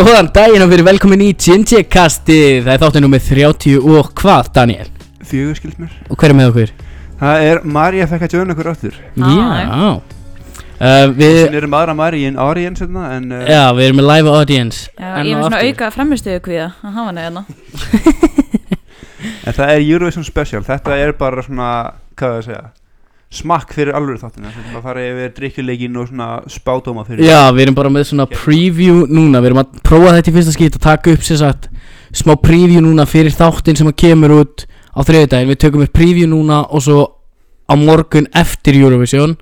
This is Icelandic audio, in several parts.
Góðan daginn og verið velkomin í Gingy-kastið Það er þáttu nummið 30 og hvað, Daniel? Fjögur skilt mér. Og hver er með okkur? Það er Marja fekk að joina okkur áttur Já. Uh, Við, Sen erum aðra Marja en Arian setna En uh, já, við erum með live audience. Já, enn ég er og með svona aftur. auka framistuðu kvíða. Að hafa hana hérna. En það er Eurovision Special. Þetta er bara svona, hvað er að segja Smakk fyrir alvöru þáttina er að fara yfir drikkjuleikin og svona spádóma fyrir Já, við erum bara með svona preview núna Við erum að prófa þetta í fyrsta skipt að taka upp sér sagt Smá preview núna fyrir þáttin sem að kemur út á þriðudaginn Við tökum upp preview núna og svo á morgun eftir Eurovision.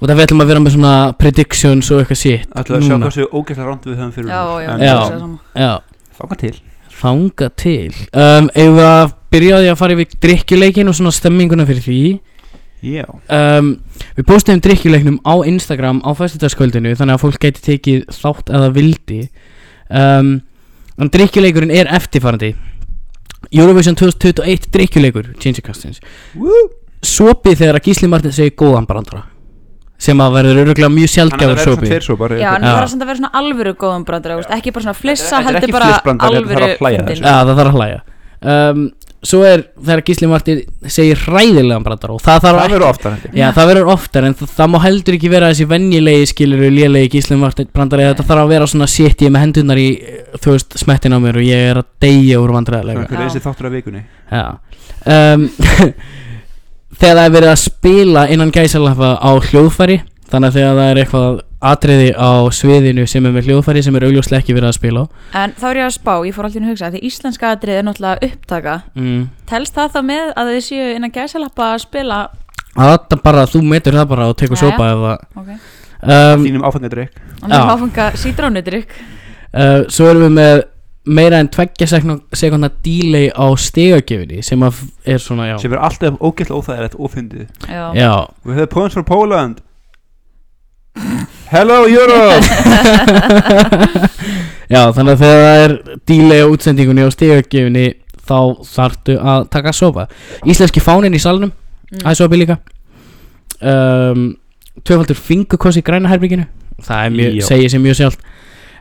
Og það við ætlum að vera með svona predictions og eitthvað shit Ætlaðu að sjá núna. hversu ógæslega ránd við höfum fyrir Já, já, En Já. það Fanga til. Fanga til. Um, Ef við að byrja á því að fara yfir drikkjuleikin og svona stemminguna fyrir því um, Við postum drikkjuleiknum á Instagram á föstudagskvöldinu Þannig að fólk geti tekið þátt eða vildi. Um, En drikkjuleikurinn er eftirfarandi. Eurovision 2021 drikkjuleikur Changecastins! Sopið þegar að Gísli Martin segir góðan brandara Sem að verður öruglega mjög verður tveir sopar Já, en það þarf samt að vera svona alvöru góðum brandara, ekki bara svona flissa, heldur bara alvöru. Já, það þarf að hlæja. Um, Svo er þegar Gísli Martin segir hræðilegan brandara Og það þarf Það verður oftar held ég Já, það verður oftar en það, það má heldur ekki vera þessi venjulegi skilur lélegi Gísli Martin brandari Þetta þarf að vera svona shit ég með hendunar í þú veist smettin á mér og ég er að deyja úr vandræðilega hver er þessi þáttur af vikunni. Já. Um, Þegar það er verið að spila innan gæsalappa á hljóðfæri Þannig að þegar það er eitthvað atriði á sviðinu sem er með hljóðfæri sem er augljóslega ekki verið að spila á En þá er ég að spá, ég fór alltaf að hugsa, því íslenska atrið er náttúrulega upptaka. mm. Telst það þá með að þið séu innan gæsalappa að spila? Það bara, þú metur það bara og tekur Jæja. sopa ef það Ok. um, Þínum mér Já. áfanga sítrónudrykk. uh, Svo erum við með meira en tveggja sekundar delay á stegagjöfinni sem er svona, já Sem er alltaf ógæslega óþægilegt og fyndið Já. Já, points for Poland Hello Europe! Já þannig að þegar það er delay á útsendingunni á stegagjöfinni þá þarftu að taka sopa Íslenski fánin í salnum, það er sopi líka. Um, Tvöfaldur fingurkoss í græna herbygginu Það er mjög, segir sér mjög sjálft.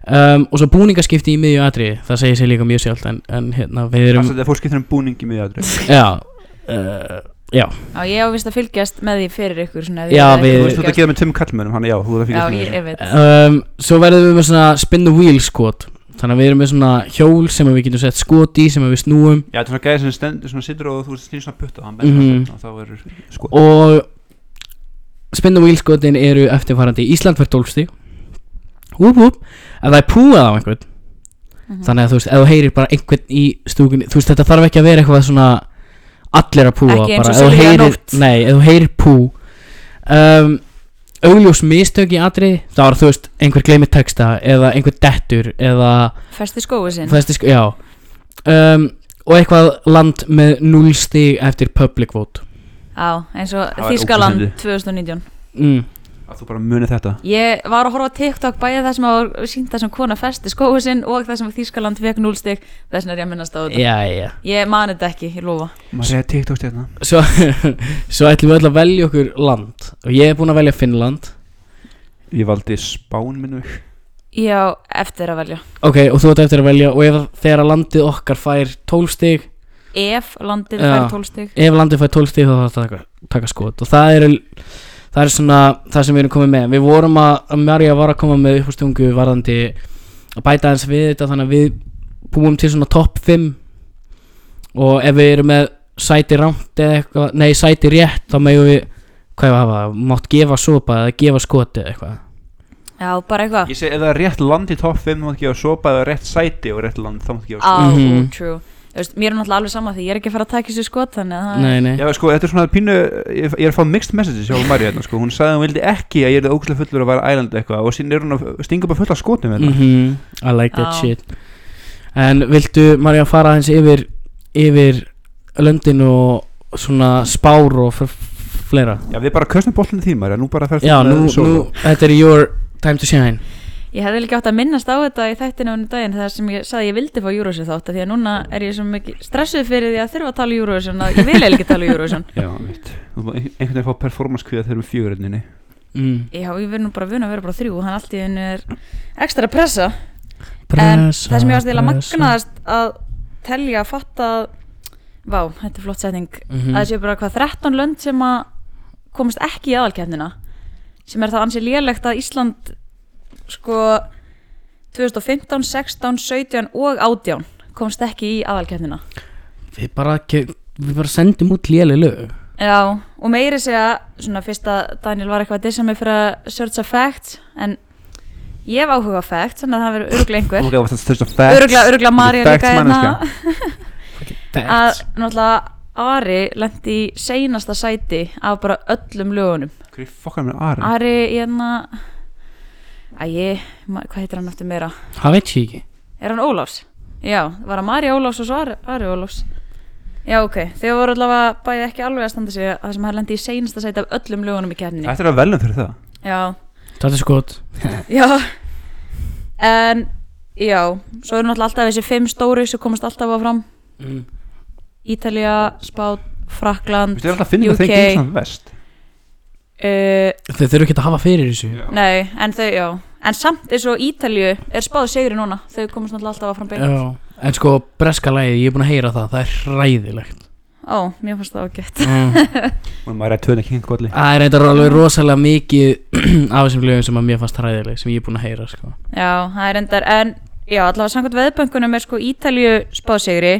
Um, Og svo búningaskipti í miðju atriði. Það segir sér líka mjög sjálft En, en hérna, við erum Þetta er fólk skiptir um búningi með aðri Já, uh, já. Já, ég á vist að fylgjast með því fyrir ykkur svona. ef Já, við- Þú veist þú ert að gefa með tveim kallmennum Hann já, þú ert að Já, fylgjast með ég, ég veit. um, Svo verðum við með svona spin the wheel skot. Þannig að við erum með svona hjól sem við getum sett skot í sem við snúum. Já, þetta er svona gæði sem stendur svona sittur og þú stýr svona putta Hann bendur svona og þá verður sko Og spin the wheel skotin eru eftirfarandi Ísland fyrir 12 stíg Whoop whoop. Ef það er púað á einhvern Mhm. Þannig að þú veist, ef þú heyrir bara einhvern í stúkunni Þú veist, þetta þarf ekki að vera eitthvað svona Allir að púa Ekki eins og Silvía heyrir, Nótt. Nei, ef þú heyrir pú um, Augljós mistök í atriði Það var, þú veist, einhver gleymir texta Eða einhver dettur Eða Festi skóið sinn. Festi sko, já um, Og eitthvað land með 0 stig eftir public vote Já, eins og Þískaland ógeðslega 2019. mm. Að þú bara munið þetta Ég var að horfa á TikTok bæði það sem að sínt það sem kona festi skóið sinn og það sem Þískaland fekk núlstig þess vegna er ég að minnast á þetta. Já, já Ég mani þetta ekki, ég lofa. Maður segja TikTok stjárna Svo, svo ætlum við öll að velja okkur land Og ég er búinn að velja Finnland Ég valdi Spán minnu Já, eftir að velja. Ok, og þú ert eftir að velja Og ef þegar að landið okkar fær 12 stig Ef landið Já. fær 12 stig. Ef landið fær 12 stig þá þarf það að taka, taka skot Og það er Það er svona það sem við erum komið með Við vorum að, að Marja var að koma með uppástungu Varðandi að bæta eins við þetta Þannig að við búum til svona topp 5 Og ef við erum með sæti rámt eða eitthvað Nei, sæti rétt Þá megum við Hvað ég hafa, mátt gefa sopa eða gefa skoti eða eitthvað Já, bara eitthvað. Ég segi ef það er rétt land í topp 5 Þá mátt gefa sopa eða rétt sæti og rétt land Þá mátt gefa Á, Mhm. mm true. Veist, mér er náttúrulega alveg sama því ég er ekki að fara að taka þessu skot þannig að Nei, nei. Já, sko, þetta er svona pínu, ég, ég er að fá mixed messages hjá Marja hérna, sko, hún sagði að hún vildi ekki að ég er ógæslega fullur að vera ælandi eitthvað og síðan er hún að stinga bara fulla skotum hérna. Mhm, I like that Já. shit. En viltu, Marja, fara hans yfir Yfir löndin og svona spár og f- fleira? Já, við bara köstum bollinu því, Marja, nú bara ferst Já, nú, nú, þetta er your time to shine Ég hefði líka átt að minnast á þetta í þættinu á unni daginn þar sem ég sagði að ég vildi fá Eurovision þátt af því að núna er ég svo mikið stressuð fyrir því að þurfa að tala Eurovision að ég vil eiginlega ekki tala Eurovision Já, veit, einhvern veginn fá performance kviða þegar við fjögurinninni mm. Já, ég verð nú bara vun að vera bara þrjú hann allt í henni er ekstra pressa En pressa, það sem ég varst eða pressa. magnaðast að telja að fatta að Vá, þetta er flott setning Mhm. að það séu bara hvað 13 lönd sem að komast ekki í aðalkeppnina sem er þá ansið lélegt að Ísland sko 2015, 16, 17 og 18 komst ekki í aðalkeppnina. Við bara, ke- við bara sendum út léli lög. Já, og meiri segja svona fyrst að Daniel var eitthvað að dissa mig fyrir að searcha facts en ég hef áhuga á facts þannig að það verður öruglega einhver. Ok, þurft að facts Öruglega, öruglega Marja Facts líka hérna. manneskja. að náttúrulega Ari lendi í seinasta sæti af bara öllum lögunum. Hverju fokkar með Ari? Ari hérna Æ, hvað heitir hann eftir meira? Það veit ég ekki. Er hann Ólafs? Já, var hann Mari Ólafs og svo Ari, Ari Ólafs. Já, ok, þau voru allavega bæði ekki alveg að standa sig að það sem hann lendi í seinasta sæti af öllum lögunum í kefninni Þetta er að velum fyrir það. Já, Það er skot. Já. En, já, svo eru náttúrulega alltaf þessi fimm stóri sem komast alltaf á fram. Mm. Ítalía, Spát, Frakland Þú veist, er alltaf að finna UK. það þegar Ísland vest uh, Þau þurfu ekki að hafa fyrir þessu. Nei, en þau, já. En samt eins og Ítalíu er spáð sigri núna. Þau komast náttúrulega alltaf áfram beint. Já. En sko, breska lagið, ég er búin að heyra það. Það er hræðilegt. Ó, mér fannst það ágætt. Mm. Og maður er að tvöna kynngolli Það er eitthvað alveg rosalega mikið af þessum lögum sem að mér fannst hræðileg sem ég er búin að heyra sko. Já, það er endar En, já, allavega samkvæmt veðbönkunum er sko Ítalíu spáð sigri.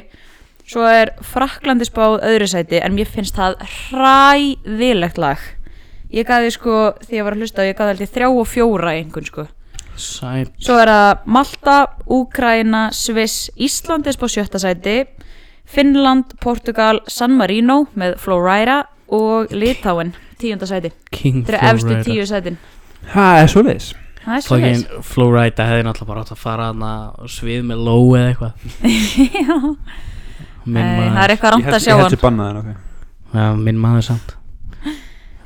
Svo er Fraklandi spáð öðru sæti En mér finnst það hræðilegt lag Ég gaði sko, því ég var að hlusta Ég gaði ég þrjá og fjóra einhvern sko. Sæt Svo er það Malta, Úkraina, Sviss, Ísland er spáð sjötta sæti Finnland, Portugal, San Marino með Florida og Litáin tíunda sæti. King Þetta eru efstu tíu sætin. Það er svo leiðis Það er svo Fucking Flowrider hefði náttúrulega bara átt að fara hana og svið með low eða eitthvað. Já, Nei, það er eitthvað rámt að sjá Ég hann. sér bannaðin, ok. Já, minn maður samt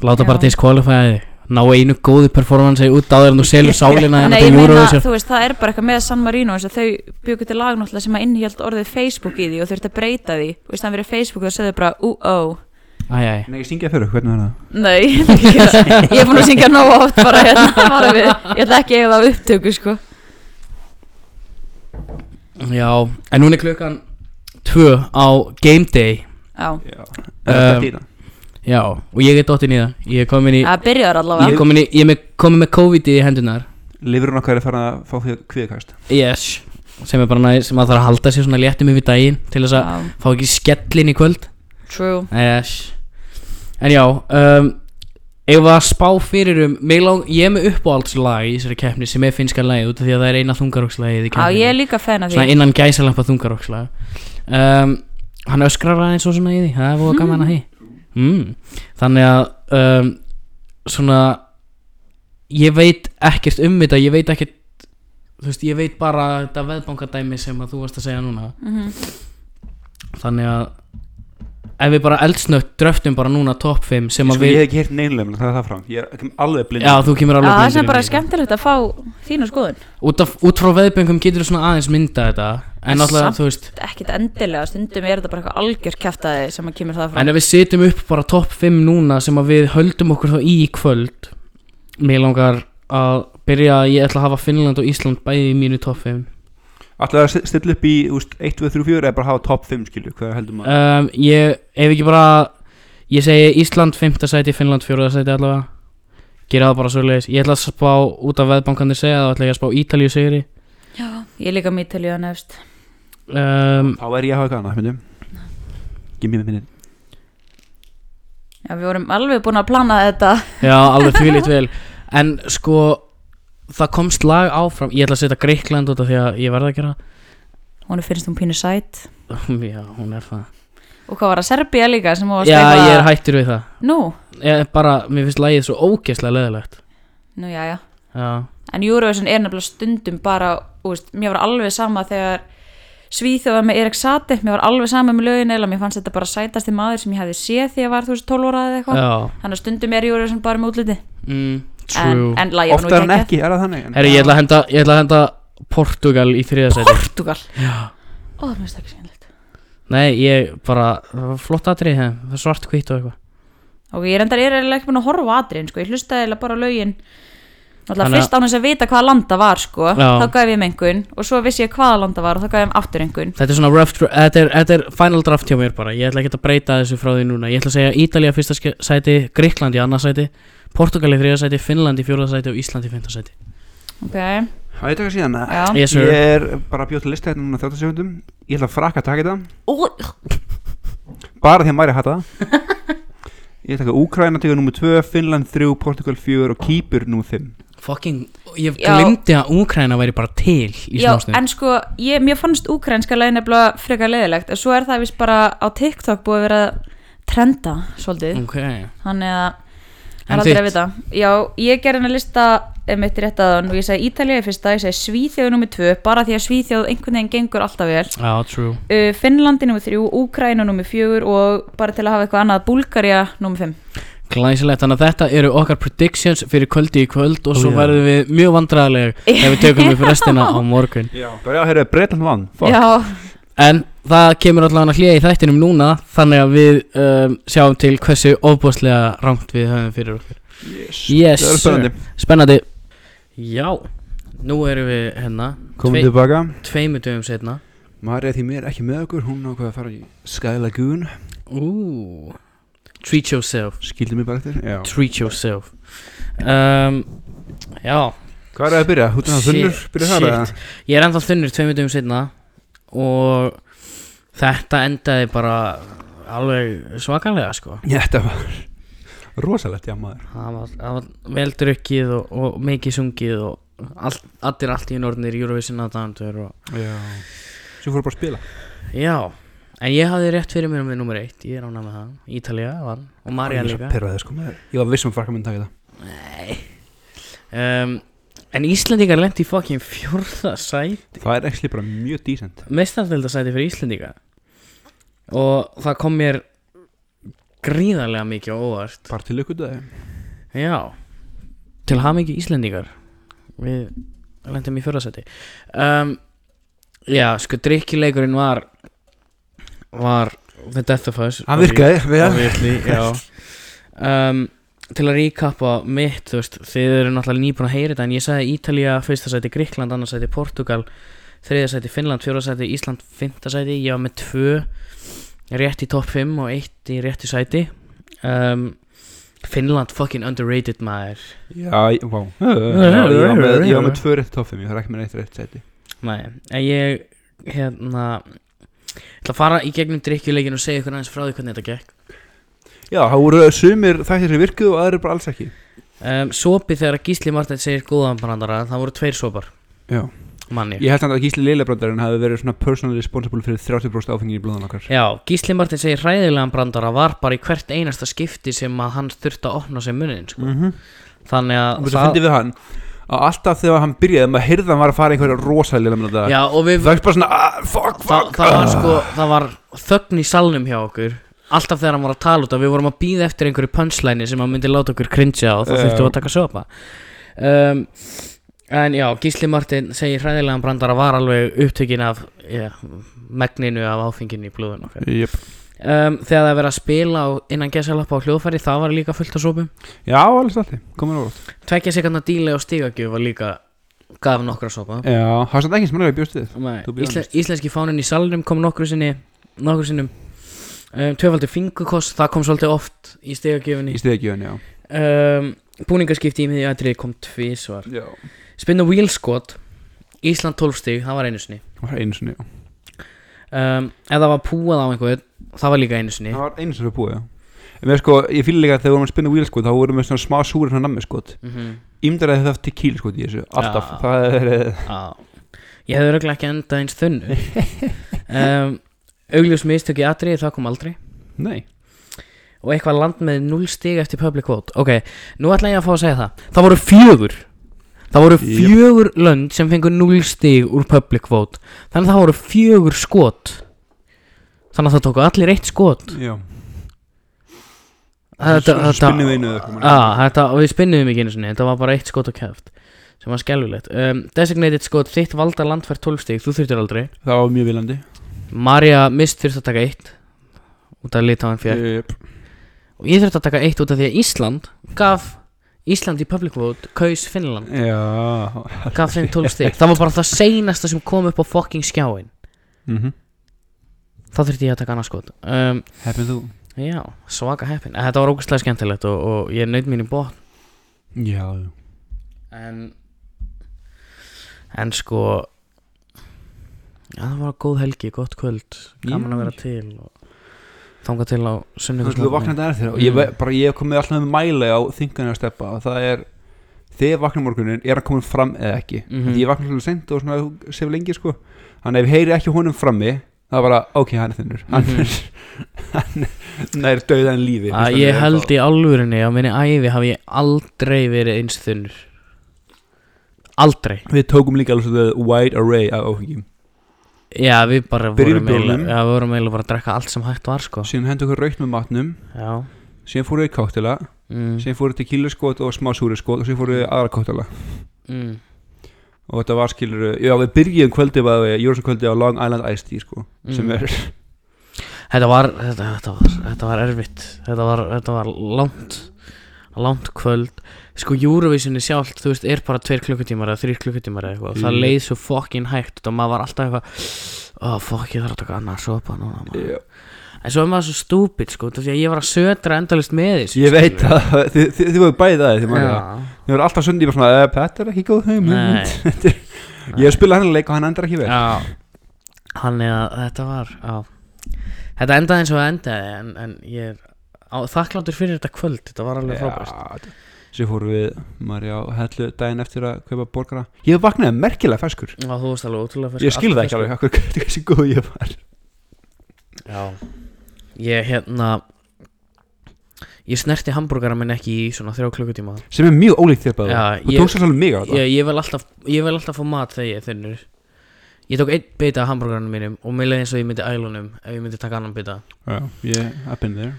Láta Já. bara diskvalifæði Ná einu góðu performance út á þér en þú selur sálina Nei, ég til meina, þú veist, það er bara eitthvað með San Marino eins og þau byggu til lag náttúrulega sem að innhjald orðið Facebook í því og þurfti að breyta því og í staðan fyrir Facebook þá segðu bara ú-ó Æj, æj Nei, ég syngja fyrir, hvernig var það? Nei, ég ætla ekki að það. ég er búin að syngja nóg oft bara hérna bara við. Ég ætla ekki að það upptöku sko Já, en núna er klukkan Tvö á Game Day Já, Já Er það Um, dýna? Já, og ég er dottin í það Ég er komin í það byrjar Ég allavega er komin, í, ég er með, komin með COVID í hendunar Livurinn okkar er farin að fá því kviðkast Yes. Sem er bara næ, sem að þarf að halda sér svona léttum yfir daginn Til þess að Já, fá ekki skellin í kvöld. True. Yes. En já um, Ef að spá fyrir um mig lang, Ég er með uppáhaldslag í þessari keppni Sem er finnska lagið út af því að það er eina þungarókslagið í Já, keppni ég er líka fan af Svona því. innan gæsalampa þungarókslag um, Hann öskrar aðeins og svona í því. Það er búið gaman að því mm. Þannig að um, Svona Ég veit ekkert um þetta Ég veit ekkert Þú veist, ég veit bara þetta veðbankadæmi sem að þú varst að segja núna Mhm. Þannig að Ef við bara eldsnögt dröftum bara núna top 5 sem Sko, að ég við hef ekki heyrt neinlega Það er það fram Ég er alveg blind. Já, þú kemur alveg það er blindur sem bara skemmtilegt að fá þína skoðun. Út, af, út frá veðböngum getur þú svona aðeins mynda þetta. En alltaf, þú veist Ekkit endilega, stundum er þetta bara eitthvað algjör kjaftaði sem að kemur það En fram ef við setjum upp bara topp 5 núna sem að við höldum okkur þá í kvöld Mér langar að byrja að ég ætla að hafa Finnland og Ísland bæði í mínu topp 5 Ætlaðu að stilla upp í úst, 1, 2, 3, 4 eða bara hafa top 5 skilju Hvað heldur maður? um, Ég, ef ekki bara Ég segi Ísland 5. sæti, Finnland 4. sæti allavega Gera það bara svo leiðis Ég ætla að spá út af veðbankanir segja þá ætla ég að spá Ítalíu sigri Já, ég líka mítalíu að nefst um, Þá er ég að hafa eitthvað annað myndum Give me a minute Já, við vorum alveg búin að plana þetta Já, alveg þvílít vel En sko Það komst lag áfram. Ég ætla að setja Greikland út af því að ég verða að gera Hún finnst hún pínu sæt. Það. Já, hún er það. Og hvað var það, Serbía líka sem var að Já, skrifa- ég er hættur við það. Nú, ég, Bara, mér finnst lagið svo ógeðslega leðilegt nú já, já. Já, En Eurovision er nefnilega stundum bara úst, Mér var alveg sama þegar Svíþjóða með Erik Sati Mér var alveg sama með lögin eða Mér fannst þetta bara sætasti maður sem ég hefði séð Því ég var þú veist 12 ára eða eitthvað. Þannig að stundum er Eurovision bara með útliti. Mm, En, en nú Oftar en geggjað. ekki, er það þannig? Herri, ég ætla að henda, ég ætla að henda Portugal í þriðasæti Portugal? Já. Ó, það finnst ekki skemmtilegt. Nei, ég bara, það var flott atrið Það er svart hvitt og eitthvað. Og ég reyndar er eiginlega ekki búin að horfa atriðin sko. Ég hlustaði eiginlega bara á lögin. Þannig að- fyrst án þess að vita hvaða landa var sko. Já. Þá gaf ég mengun Og svo vissi ég hvaða landa var Og þá gaf ég aftur engun Þetta er svona rough dra- þetta er, þetta er final draft hjá mér bara. Ég ætla ekki að breyta þessu frá því núna. Ég ætla að segja Ítalía fyrsta ske- sæti, Gríkland í annað sæti Portugal í þriða sæti, Finnland í fjóða sæti og Ísland í fymta sæti. Ok, Það er taka síðan eða? já. Yes Ég er bara að bjóta til lista hérna núna 30 sekundum Ég ætla að frakka að taka þetta. Ó, Bara því að Mari hata það. Ég taka Úkraina tegur nummer 2 Finnland 3, Portugal 4 og Kýpur nummer 5 Fucking, ég Já. glimti að Úkraina væri bara til í Já, smástund en sko, ég, mér fannst úkrænska leiðin nefnilega frekar leiðilegt en svo er það vist bara á TikTok búið að vera að trenda svolítið. Ok, þannig að En er aldrei þitt? að vita Já, ég gerði henni að lista mitt rétt aðan og ég segi Ítalía í fyrsta, ég segi Svíþjóð nummer 2 bara því að Svíþjóð einhvern veginn gengur alltaf vel. Já, true. Uh, Finnlandi nummer 3, Úkræna nummer 4 og bara til að hafa eitthvað annað Búlgaria nummer 5 Glæsilegt, þannig að þetta eru okkar predictions fyrir kvöldi í kvöld og svo já. verðum við mjög vandræðileg ef við tökum upp restina á morgun. Já Bara já, heyrðu, Breitland vann. Fuck. Já, En það kemur allavega að hlýja í þættinum núna þannig að við um, sjáum til hversu ofbúslega rangt við höfum fyrir okkur. Yes, Yes, Það er spennandi. Spennandi. Já, nú erum við hérna Komum Tvei- tilbaka. tveimu dögum setna Mari er því mér ekki með okkur Hún ákveða að fara í Sky Lagoon. Ú, Treat yourself. Skildi mig bara eftir. Já. Treat yourself. Um, Já, Hvað er það að byrja? Hútið það Shit, þunnur? Byrja það eða? ég er ennþá þunnur tveimu dögum setna og þetta endaði bara alveg svakalega sko. Já, þetta var rosalegt, já maður. Það var, það var vel drukkið og, og mikið sungið og all, allir allt í norðnir Eurovision aðdæmandur og Já. Svo fóru bara að spila. Já, en ég hafði rétt fyrir mér með nummer eitt, ég er ánað með það. Ítalía vann og Marja líka. pirraður, sko. Ég var vissum að frakka myndi taka það. Nei. Um, En Íslandingar lendi í fokkin fjórða sæti. Það er ekki bara mjög dísent Meistardölda sæti fyrir Íslandinga Og það kom mér gríðarlega mikið óvart. Bara til ykkur dag Já. Til hafa mikið Íslendingar. Við lendum í fjórða sæti um, Já, sko drikkileikurinn var Var The Death of Us. Hann virkaði, vel obviously, já. Um, Til að ríkappa mitt, þú veist Þið eru náttúrulega nýbúin að heyra þetta En ég sagði Ítalía, fyrsta sæti Gríkland, annars sæti Portugal Þriða sæti Finnland, fjóra sæti Ísland Fynta sæti, ég var með tvö Rétt í topp 5 og eitt í rétti sæti. Um, Finnland fucking underrated maður. Já, Já, Ég var með- ég var með tvö rétt toffum Ég þarf ekki með neitt rétt seti Nei, en ég hérna ég ætla að fara í gegnum drikkjuleikin og segja ykkur aðeins frá því hvernig þetta gekk. Já, það voru sumir þættir sem virkuðu og aðrir bara alls ekki. Um, Sopi þegar Gísli Marteinn segir góðan brandara það voru tveir sopar. Já manni. Ég held samt að Gísli Lillebrandarinn hafi verið svona personally responsible fyrir 30% áfengi í blóðan okkar. Já, Gísli Marteinn segir hræðilegan brandara var bara í hvert einasta skipti sem að hann þurfti að opna sér munnin sko. -hmm. þannig að það fyndi við hann? Að alltaf þegar hann byrjaði maður heyrði að hann var að fara einhverja rosalega Já, og við Það er bara svona, ah, fuck, það, fuck. það var ah. sko, það var þögn í salnum hjá okkur alltaf þegar hann var að tala út af. Við vorum að býða eftir einhverju punchline sem hann myndi láta okkur cringea og þá þurftum við að taka sopa um, en já, Gísli Martin segir hræðilegan brandara var alveg upptökin af já, megninu af áfenginu í blóðun Jöp. um, þegar það er verið að spila á, innan gesalappa á hljóðfæri það var líka fullt af sopum. Já, alveg stolti, komin óvart. Tvekja sekundar díli og stigagjöf var líka gaf nokkra sopa. Já, það var ekki sem hann hefur bjóst við. Nei, To be Ísle, íslenski fánin í salnum kom nokkru sinni nokkru sinnum. Um, tvöfaldur fingukost, það kom svolítið oft í stegagjöfunni Í stegjöfun, já. Um, búningaskipti í miðju aðrið kom tvísvar Já spinn og wheelskot Ísland 12 stig, það var einu sinni. Það var einu sinni, já. Um, ef það var púað á einhvern það var líka einu sinni. Það var einu sinni búið, já. En mér sko, ég fýl líka að þegar við vorum að spinna wheel sko þá vorum við svona smá súri svona nammi sko. Mm -hmm. Ímdar að þið haft tequila sko í þessu, alltaf. Já. Það er, eh, ég hefði örgulega ekki endað eins þunnu. Um, augljós mistök í aðrið, það kom aldrei. Nei. Og eitthvað land með 0 stig eftir public vote. Ok, nú ætla ég að fá að segja það. Það voru fjögur það voru Jep. fjögur lönd sem fengur 0 stig úr public vote. Þannig að það voru fjögur skot. Þannig að það tóku allir eitt skot. Já. Þetta, Svo spinnum við einu eða eitthvað, á, þetta, og við spinnuðum ekki einu sinni. Þetta var bara eitt skot og kæft sem var skelvilegt um, designated skot, þitt valda land fær 12 stig, þú þurftir aldrei. Það var mjög vilandi Marja mist þurfti að taka eitt út af litáin fjær Jöp. og ég þurfti að taka eitt út af því að Ísland gaf Ísland í public vote kaus Finnland. Já. Gaf þeim 12 stig. Það var bara það seinasta sem kom upp á fucking skjáin. Mm þá þurfti ég að taka annars skot. Um, Heppin þú? Já, svaka heppin. En þetta var ógustlega skemmtilegt og, og ég naut mín í bótt Já. En en sko já, það var góð helgi, gott kvöld. Gaman að vera til og þangað til á og ég, ve- bara, ég hef komið alltaf með mæli á þingarni að steppa og það er þegar vakna morgunin er hann komin fram eða ekki? Mhm. því ég vakna svolítið sent og svona sef lengi sko. Þannig ef ég heyri ekki honum frammi það er bara, ok, hann er þinnur. Hann er hann er döðan lífi að ég held í alvörinni á minni æfi hafi ég aldrei verið eins þunnur. Aldrei. Við tókum líka alveg svona wide array af áfengjum já, við bara Byrjum vorum eiginlega bjórnum. já, við vorum eiginlega bara að drekka allt sem hægt var sko. Síðan hendur okkur raukt með matnum. Já. Síðan fórum við í káttila mm, síðan fórum við tequila skot og smá súri skot og síðan fórum við aðra káttila mm, og þetta var skilur já við byrjum kvöldi við Jórsson kvöldi á Long Island Iced Tea sko sem Mm. er þetta var þetta, þetta var þetta var erfitt. Þetta var, þetta var langt langt kvöld sko Eurovisioni sjálft, þú veist, er bara tveir klukkutímar eða þrýr klukkutímar eða eitthvað og það leið svo fokkin hægt og maður var alltaf eitthvað oh, fokk, ég þarf að taka annað sopa núna maður. Já. en svo er maður svo stúpid sko, því að ég var að södra endalist með þessu Ég veit skilurðu. að þið, þið, þið voru bæðið að þið maður. Þið voru alltaf sundi bara svona "Eh, Þetta er ekki góð hugmynd Nei. Ég hef spilað hennar leik og hann endar ekki vel Já Hann er að þetta var já. Þetta endaði eins og það endaði en, en ég er á, þakkláttur fyrir þetta kvöld Þetta var alveg frábært Svo fórum við Mari á hellu daginn eftir að kaupa borgara. Ég vaknaði merkilega ferskur. Já, þú veist alveg ótrúlega ferskur, Ég skil það alltaf ekki alveg þetta er þessi góð ég var. Já. Ég hérna Ég snerti hambúrgara minn ekki í svona þrjá klukkutíma. Sem er mjög ólíkt þér bæða Þú tókst svolítið mig á þetta. ég, ég, vil alltaf, alltaf fá mat þegar ég er þunnur Ég tók einn bita af hambúrgaranum mínum og mér leiði eins og ég myndi ælunum ef ég myndi taka annan I've been there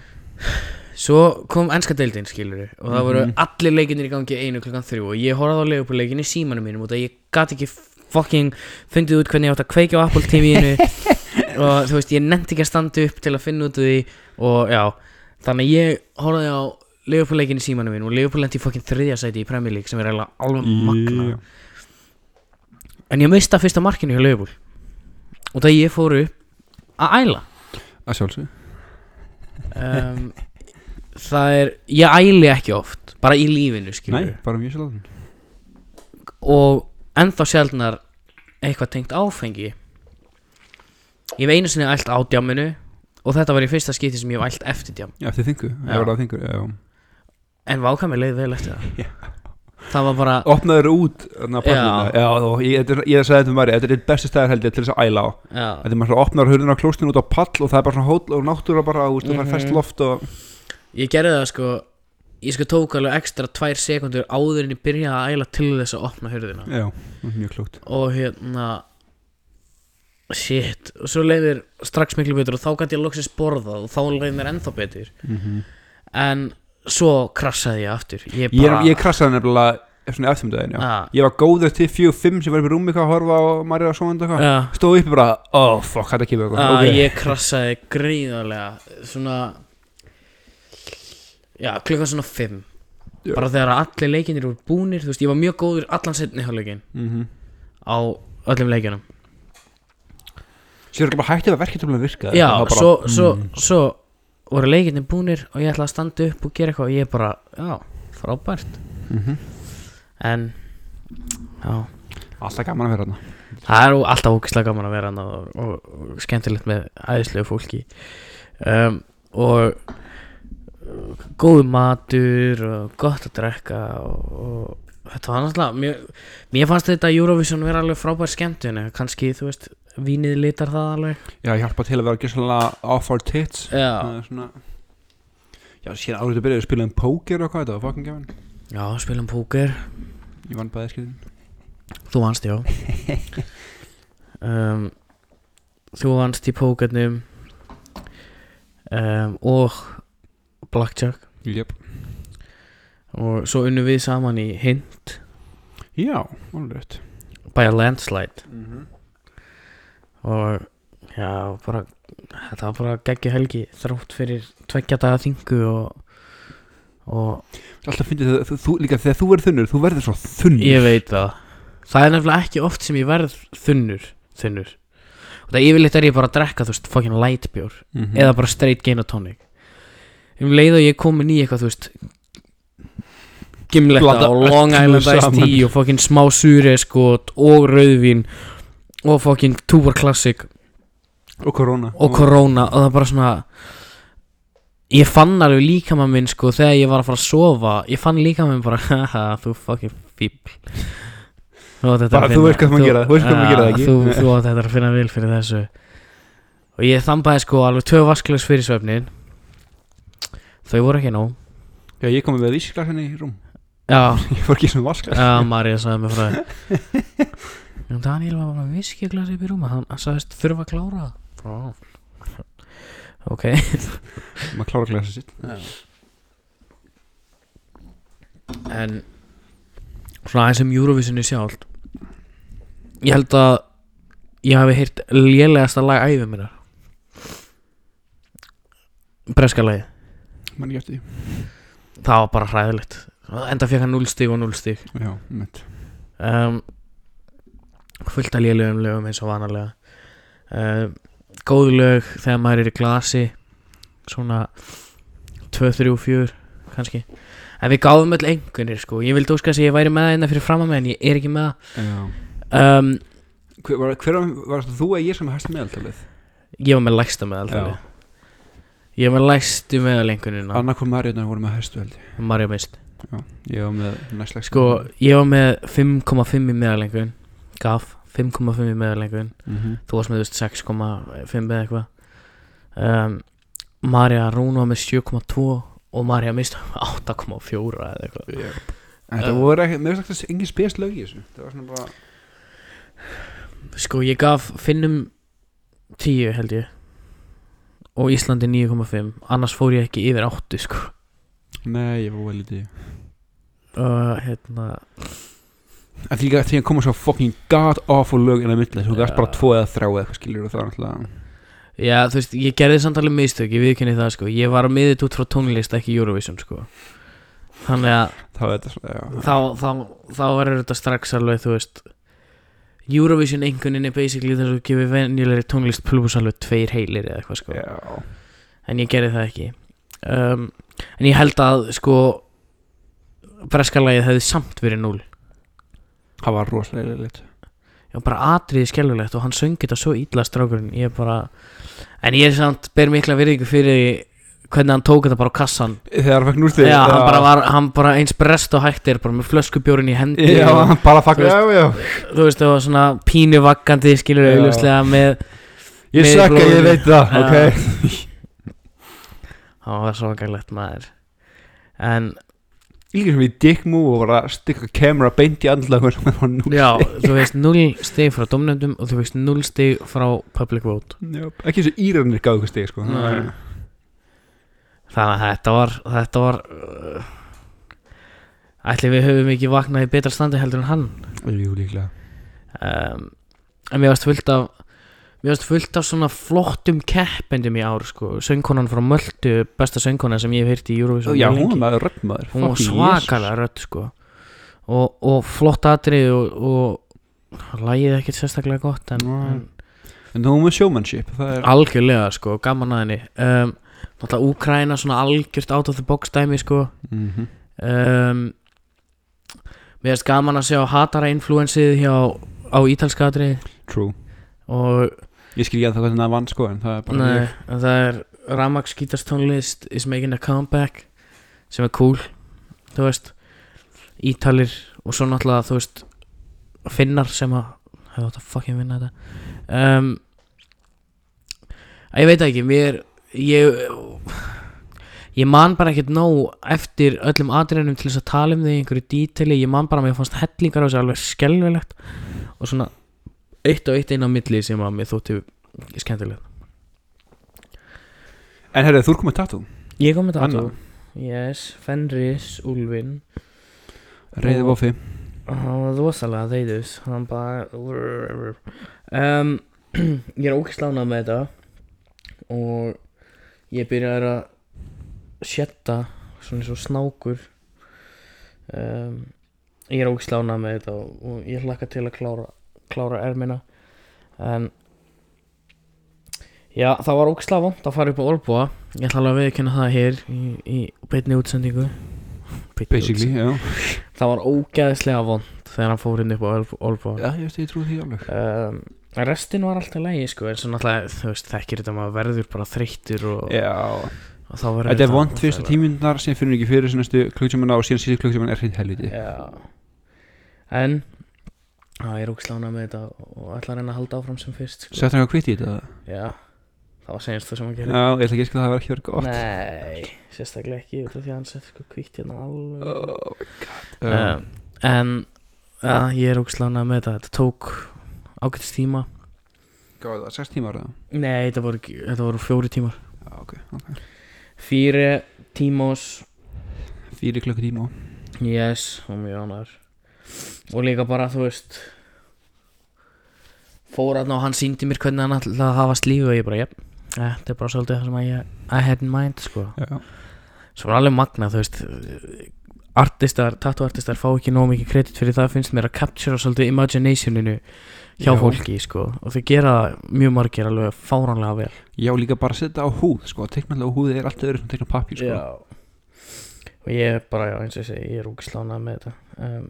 Svo kom ennska deildin skilur og það voru Mhm. allir leikinir í gangi einu klukkan þrjú og ég horfði á leikupurleikin í símanum mínum og það ég gat ekki fucking fundið út hvernig ég átt að kveikja á Apple TV-inu og þú veist ég nefndi ekki að standa upp til að finna út úr því og já þannig ég horfði á leikupurleikin í símanum mínum og leikupur lendi fucking þriðja sæti í Premier League sem er alveg magna Já. en ég mista fyrsta markinu hjá leikupur og það ég fór upp að æla Að sjálfsög um, það er ég æli ekki oft bara í lífinu skilur Nei, bara mjög sjálfsög og ennþá sjaldnar eitthvað tengt áfengi ég hef einu sinni ælt á djáminu og þetta var í fyrsta skipti sem ég hef ælt eftir djám Já, þið þingu Já. Ég var það þingu Já en vákað mér leið vel eftir það Já. það var bara Opnaður út pallina. Já. Já, og ég, þetta er- ég sagði þetta með Mari Þetta er eitt besti staðar held ég til þess að æla á já, Þetta er maður svona opnar hurðin á klóstinu út á pall og það er bara svona hóll og náttúra bara og það er Mhm. fest loft og ég gerði það sko ég sko tók alveg ekstra tvær sekundur áður en ég byrjaði að æla til þess að opna hurðina. Já, mjög klókt og hérna shit, og svo leiðir strax miklu betur og þá gæti ég loksins borðað og þá leiðir mér ennþá betur. En svo krassaði ég aftur. Ég Ég, bara ég krassaði nefnilega svona eftir daginn, já. Ah, Ég var góður til fjög fimm sem var upp í rúmi eitthvað að horfa á Mari og svona eitthvað. Já, Stóð uppi bara, oh fuck, þetta kemur eitthvað að Ok. ég krassaði gríðarlega. Svona já, klukkan svona 5 Já. bara þegar allir leikinir voru búnir þú veist, ég var mjög góður allan setni hálfleikin Mhm. á öllum leikinum Sér er bara hættið að verkefni að virka já, það var bara, svo, svo, mm. svo voru leikinir búnir og ég ætlaði að standa upp og gera eitthvað og ég bara, já, frábært Mhm. en já, Alltaf gaman að vera þarna það er alltaf ógislega gaman að vera hann og, og, og skemmtilegt með æðislegu fólki um, og uh, góð matur og gott að drekka og, og þetta var náttúrulega mér, mér fannst þetta Eurovision vera alveg frábær skemmtun kannski þú veist vínið litar það alveg. Já, hjálpa til að vera gjössalega off our tits. Já, svona Já, síðan árið að byrja að spila um póker og hvað þetta var fucking gaman. Já spilum póker. Ég vann bæði skriðin þú vannst já. Um, þú vannst í pókernum. Um, og blackjack. Jöp og svo unnum við saman í hint. Já, alveg by a landslide. Mm -hmm. og já, bara þetta var bara geggju helgi þrátt fyrir tveggja daga þingu og, og Alltaf fyndið þú, þú, þú, líka þegar þú verður þunnur Þú verður svo þunnur. Ég veit það. Það er nefnilega ekki oft sem ég verð þunnur þunnur. Og það yfirleitt er ég bara að drekka þú veist fucking lightbjór Mhm. eða bara straight gin og tonic um leið og ég er komin í eitthvað þú veist gimletta og Long Island Iced. Tea og fucking smá suri skot og rauðvín og fucking Tuber Classic Og korona og Corona og það er bara svona ég fann alveg líkamann minn sko þegar ég var að fara að sofa. Ég fann líkamann minn bara haha þú fucking fíbl Bara að þú veist hvað maður gera, þú veist hvað maður gera það ekki? þú, þú átt þetta að finna vil fyrir þessu. Og ég þambaði sko alveg tvö vasklags fyrir svefnin þau voru ekki nóg. Já, ég kom með vísklas henni í rúm. Já, Ég fór ekki svona vasklas já Marja sagði mig frá það Daniel var bara viskiglas upp í rúma hann, hann sagðist þurfa að klára Ó. ok. Maður klára glasa sitt. En svona aðeins um Eurovisioni sjálf ég held að ég hafi heyrt lélegasta lag æfið minna breska lagi Man ekki eftir því. Það var bara hræðilegt. Enda fekk hann 0 stig og 0 stig Já, mitt. Um, fullt af lélegum lögum eins og vanalega. Um, góð lög þegar maður er í glasi svona 2, 3, 4 kannski. En við gáðum öll einhvernir sko. Ég vildi óska að ég væri með það hérna fyrir fram að með en ég er ekki með það. Um, Hver var, hver var, var þú eða ég sem hægt meðaltalið? ég var með lægsta meðal ég var með lægstu meðal einhvernina Anna kom Marjónar voru með hæstu held ég. Marja mist Já, ég var með næstlega sko ég var með 5,5 í meðal einhvern gaf 5,5 í meðal einhvern mm -hmm. þú varst með þú veist, 6,5 eða eitthvað. Um, Marja Rún var með 7,2 og Marja mist 8,4 eða eitthvað. Þetta Uh. voru ekki, mér finnst þetta engin spes lög í þessu. Það var svona bara sko ég gaf Finnum 10 held ég og Íslandi 9,5 annars fór ég ekki yfir 8 sko. Nei, ég var vel lítið og hérna En því líka því að koma svo fucking god awful lög inn á milli Þú gafst Já. bara tvo eða þrjá eða eitthvað skilur og það er náttúrulega já þú veist ég gerði samt alveg mistök ég viðkynni það sko. Ég var að miðið út frá tónlist ekki Eurovision sko. Þannig að Það já. þá, þá, þá verður þetta strax alveg þú veist Eurovision einhvernin er basically þess að þú gefur venjulegri tónlist pluss alveg tveir heilir eða eitthvað sko. Já, en ég gerði það ekki. Um, en ég held að sko breskalagið hefði samt verið 0 það var rosalega lit já bara atriði skelfilegt og hann söng þetta svo illa strákurinn. Ég bara en ég er samt ber mikla virðingu fyrir hvernig hann tók þetta bara á kassan Þegar hann fekk núrstið hann bara var hann bara eins brest og hættir bara með flöskubjórin í hendi Já, og, bara fagn Þú veist það var svona pínu vakkandi skilur Já. auðvuslega með Ég Með sökka, ég blóðinu. veit það, Já. ok hann var svo gæglegt maður en Líka sem dick move og var að stikka kamera beint í andlagur já, þú veist 0 stig frá domnefndum og þú veist 0 stig frá public vote Já, ekki eins og Íranir gáðu ykkur stig sko. Nei. Þannig að þetta var þetta var uh, ætli við höfum ekki vaknað í betra standi heldur en hann. Jú, líklega. Um, en mér varst fullt af mér varst fullt af svona flottum keppendum í ár sko, söngkonan frá Möldu besta söngkona sem ég hef heyrt í Eurovision Já, hún var maður. Röddmaður hún var svakalega rödd sko. Og, og flott atrið og, og lagið ekkert sérstaklega gott en, en En þú með showmanship Það algjörlega sko, gaman að henni. Um, náttúrulega Úkraina svona algjört out of the box dæmi sko. Mhm. um, mér finnst gaman að sjá hatara influensið hjá á ítalska atrið True. Og Ég skil ekki að það hvernig það vann sko En það er bara Nei, það er Ramax gítarstónlist is making a comeback sem er cool. Þú veist Ítalir og svo náttúrulega þú veist Finnar sem að hefur að fucking vinna þetta. Um, að ég veit ekki mér ég ég man bara ekkert nóg eftir öllum atriðunum til þess að tala um í einhverju díteli ég man bara að mér fannst hellingar á þessu alveg skelvilegt og svona eitt og eitt einn á milli sem að mér þótti skemmtilegt. En herrið, þú er komið tattoo? Ég kom með Anna. tattoo Yes, Fenris, Úlfin Reyði Voffi. Hann var rosalega þeyðus Hann bara um, Ég er ókistlánað með þetta. Og Ég byrjaði að Sjetta svona eins og snákur. Um, ég er ógislánað með þetta og, og ég hlakka til að klára, klára ermina. En já, það var ógislega vond að fara upp á Olbúa ég ætla alveg að viðkynna það hér í, í beinni útsendingu. Basically, já. Það var ógeðslega vond þegar hann fór inn upp á Olbúa Já, ég veist, ég trú því alveg. Um, restin var alltaf lægi sko, en svo náttúrulega, þú veist, þekkir þetta maður verður bara þreyttur og, Já, og þá verður þetta er vond fyrstu tímundar sem finnur ekki fyrir sem næstu klukktímanna og síðan síðan klukktíman er hreint helviti. Já. En ég er ógislega með þetta og ætla að reyna að halda áfram sem fyrst sko. Sett hann eitthvað kvitt í þetta? já, það var senast það sem hann Já, gerði ég ætla ekki að sko það var ekki verið gott. Nei, sérstaklega ekki út af því að hann ágætist tíma. Gáði það, 6 tímar eða? nei, þetta voru, þetta voru fjóri tímar. Já, ok, ok. Fýri tímos. Fýri klukkutíma. Yes, og mjög ánæður Og líka bara, þú veist Fór hann og hann síndi mér hvernig hann ætlaði að hafa slífu og ég bara, jep, þetta er bara svolítið það sem að ég I had in mind, sko. Já, Svo var alveg magnað, þú veist Artistar, tattoo-artistar fá ekki nóg mikið kredit fyrir það finnst mér að captura svolítið imaginationinu hjá Já. fólki, sko og þau gera mjög margir alveg fáránlega vel. Já, líka bara setja á húð, sko Teiknallega á húði er allt öðru sem teikna pappír, sko. Og ég er bara, já, eins og ég segi ég er úkislánað með þetta. Um,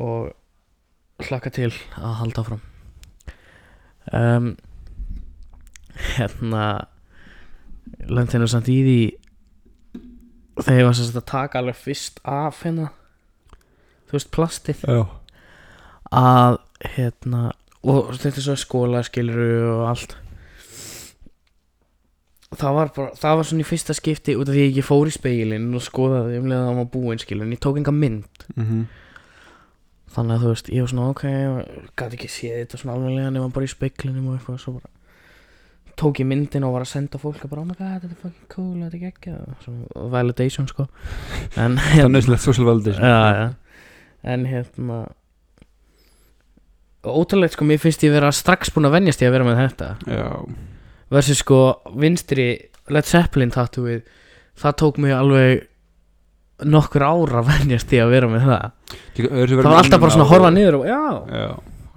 og hlakka til að halda áfram. Um, hérna lendinu samt í því þegar ég var sem sagt að taka alveg fyrst af hérna þú veist plastið. Já. Að hérna og þetta er svo skóla skiluru og allt. Það var bara, það var svona í fyrsta skipti út af því að ég ekki fór í speilin og skoðaði um leið að það var búinn skilur en ég tók enga mynd. Mm þannig að þú veist, ég var svona ok gæti ekki séð þetta svona alveglega nema bara í speiklinum og eitthvað svo bara tók ég myndin og var að senda fólk og bara, oh my god, þetta er fucking cool, þetta er geggjað. Svona validation sko. En Það er nöðsynlegt social validation. Já, já. en hérna ótrúlegt sko, mér finnst ég vera strax búin að venjast ég að vera með þetta. Já, versus sko vinstri Led Zeppelin tattooið það tók mig alveg nokkur ára að venjast ég að vera með það. Líka, það var alltaf bara svona að horfa niður og já, Já,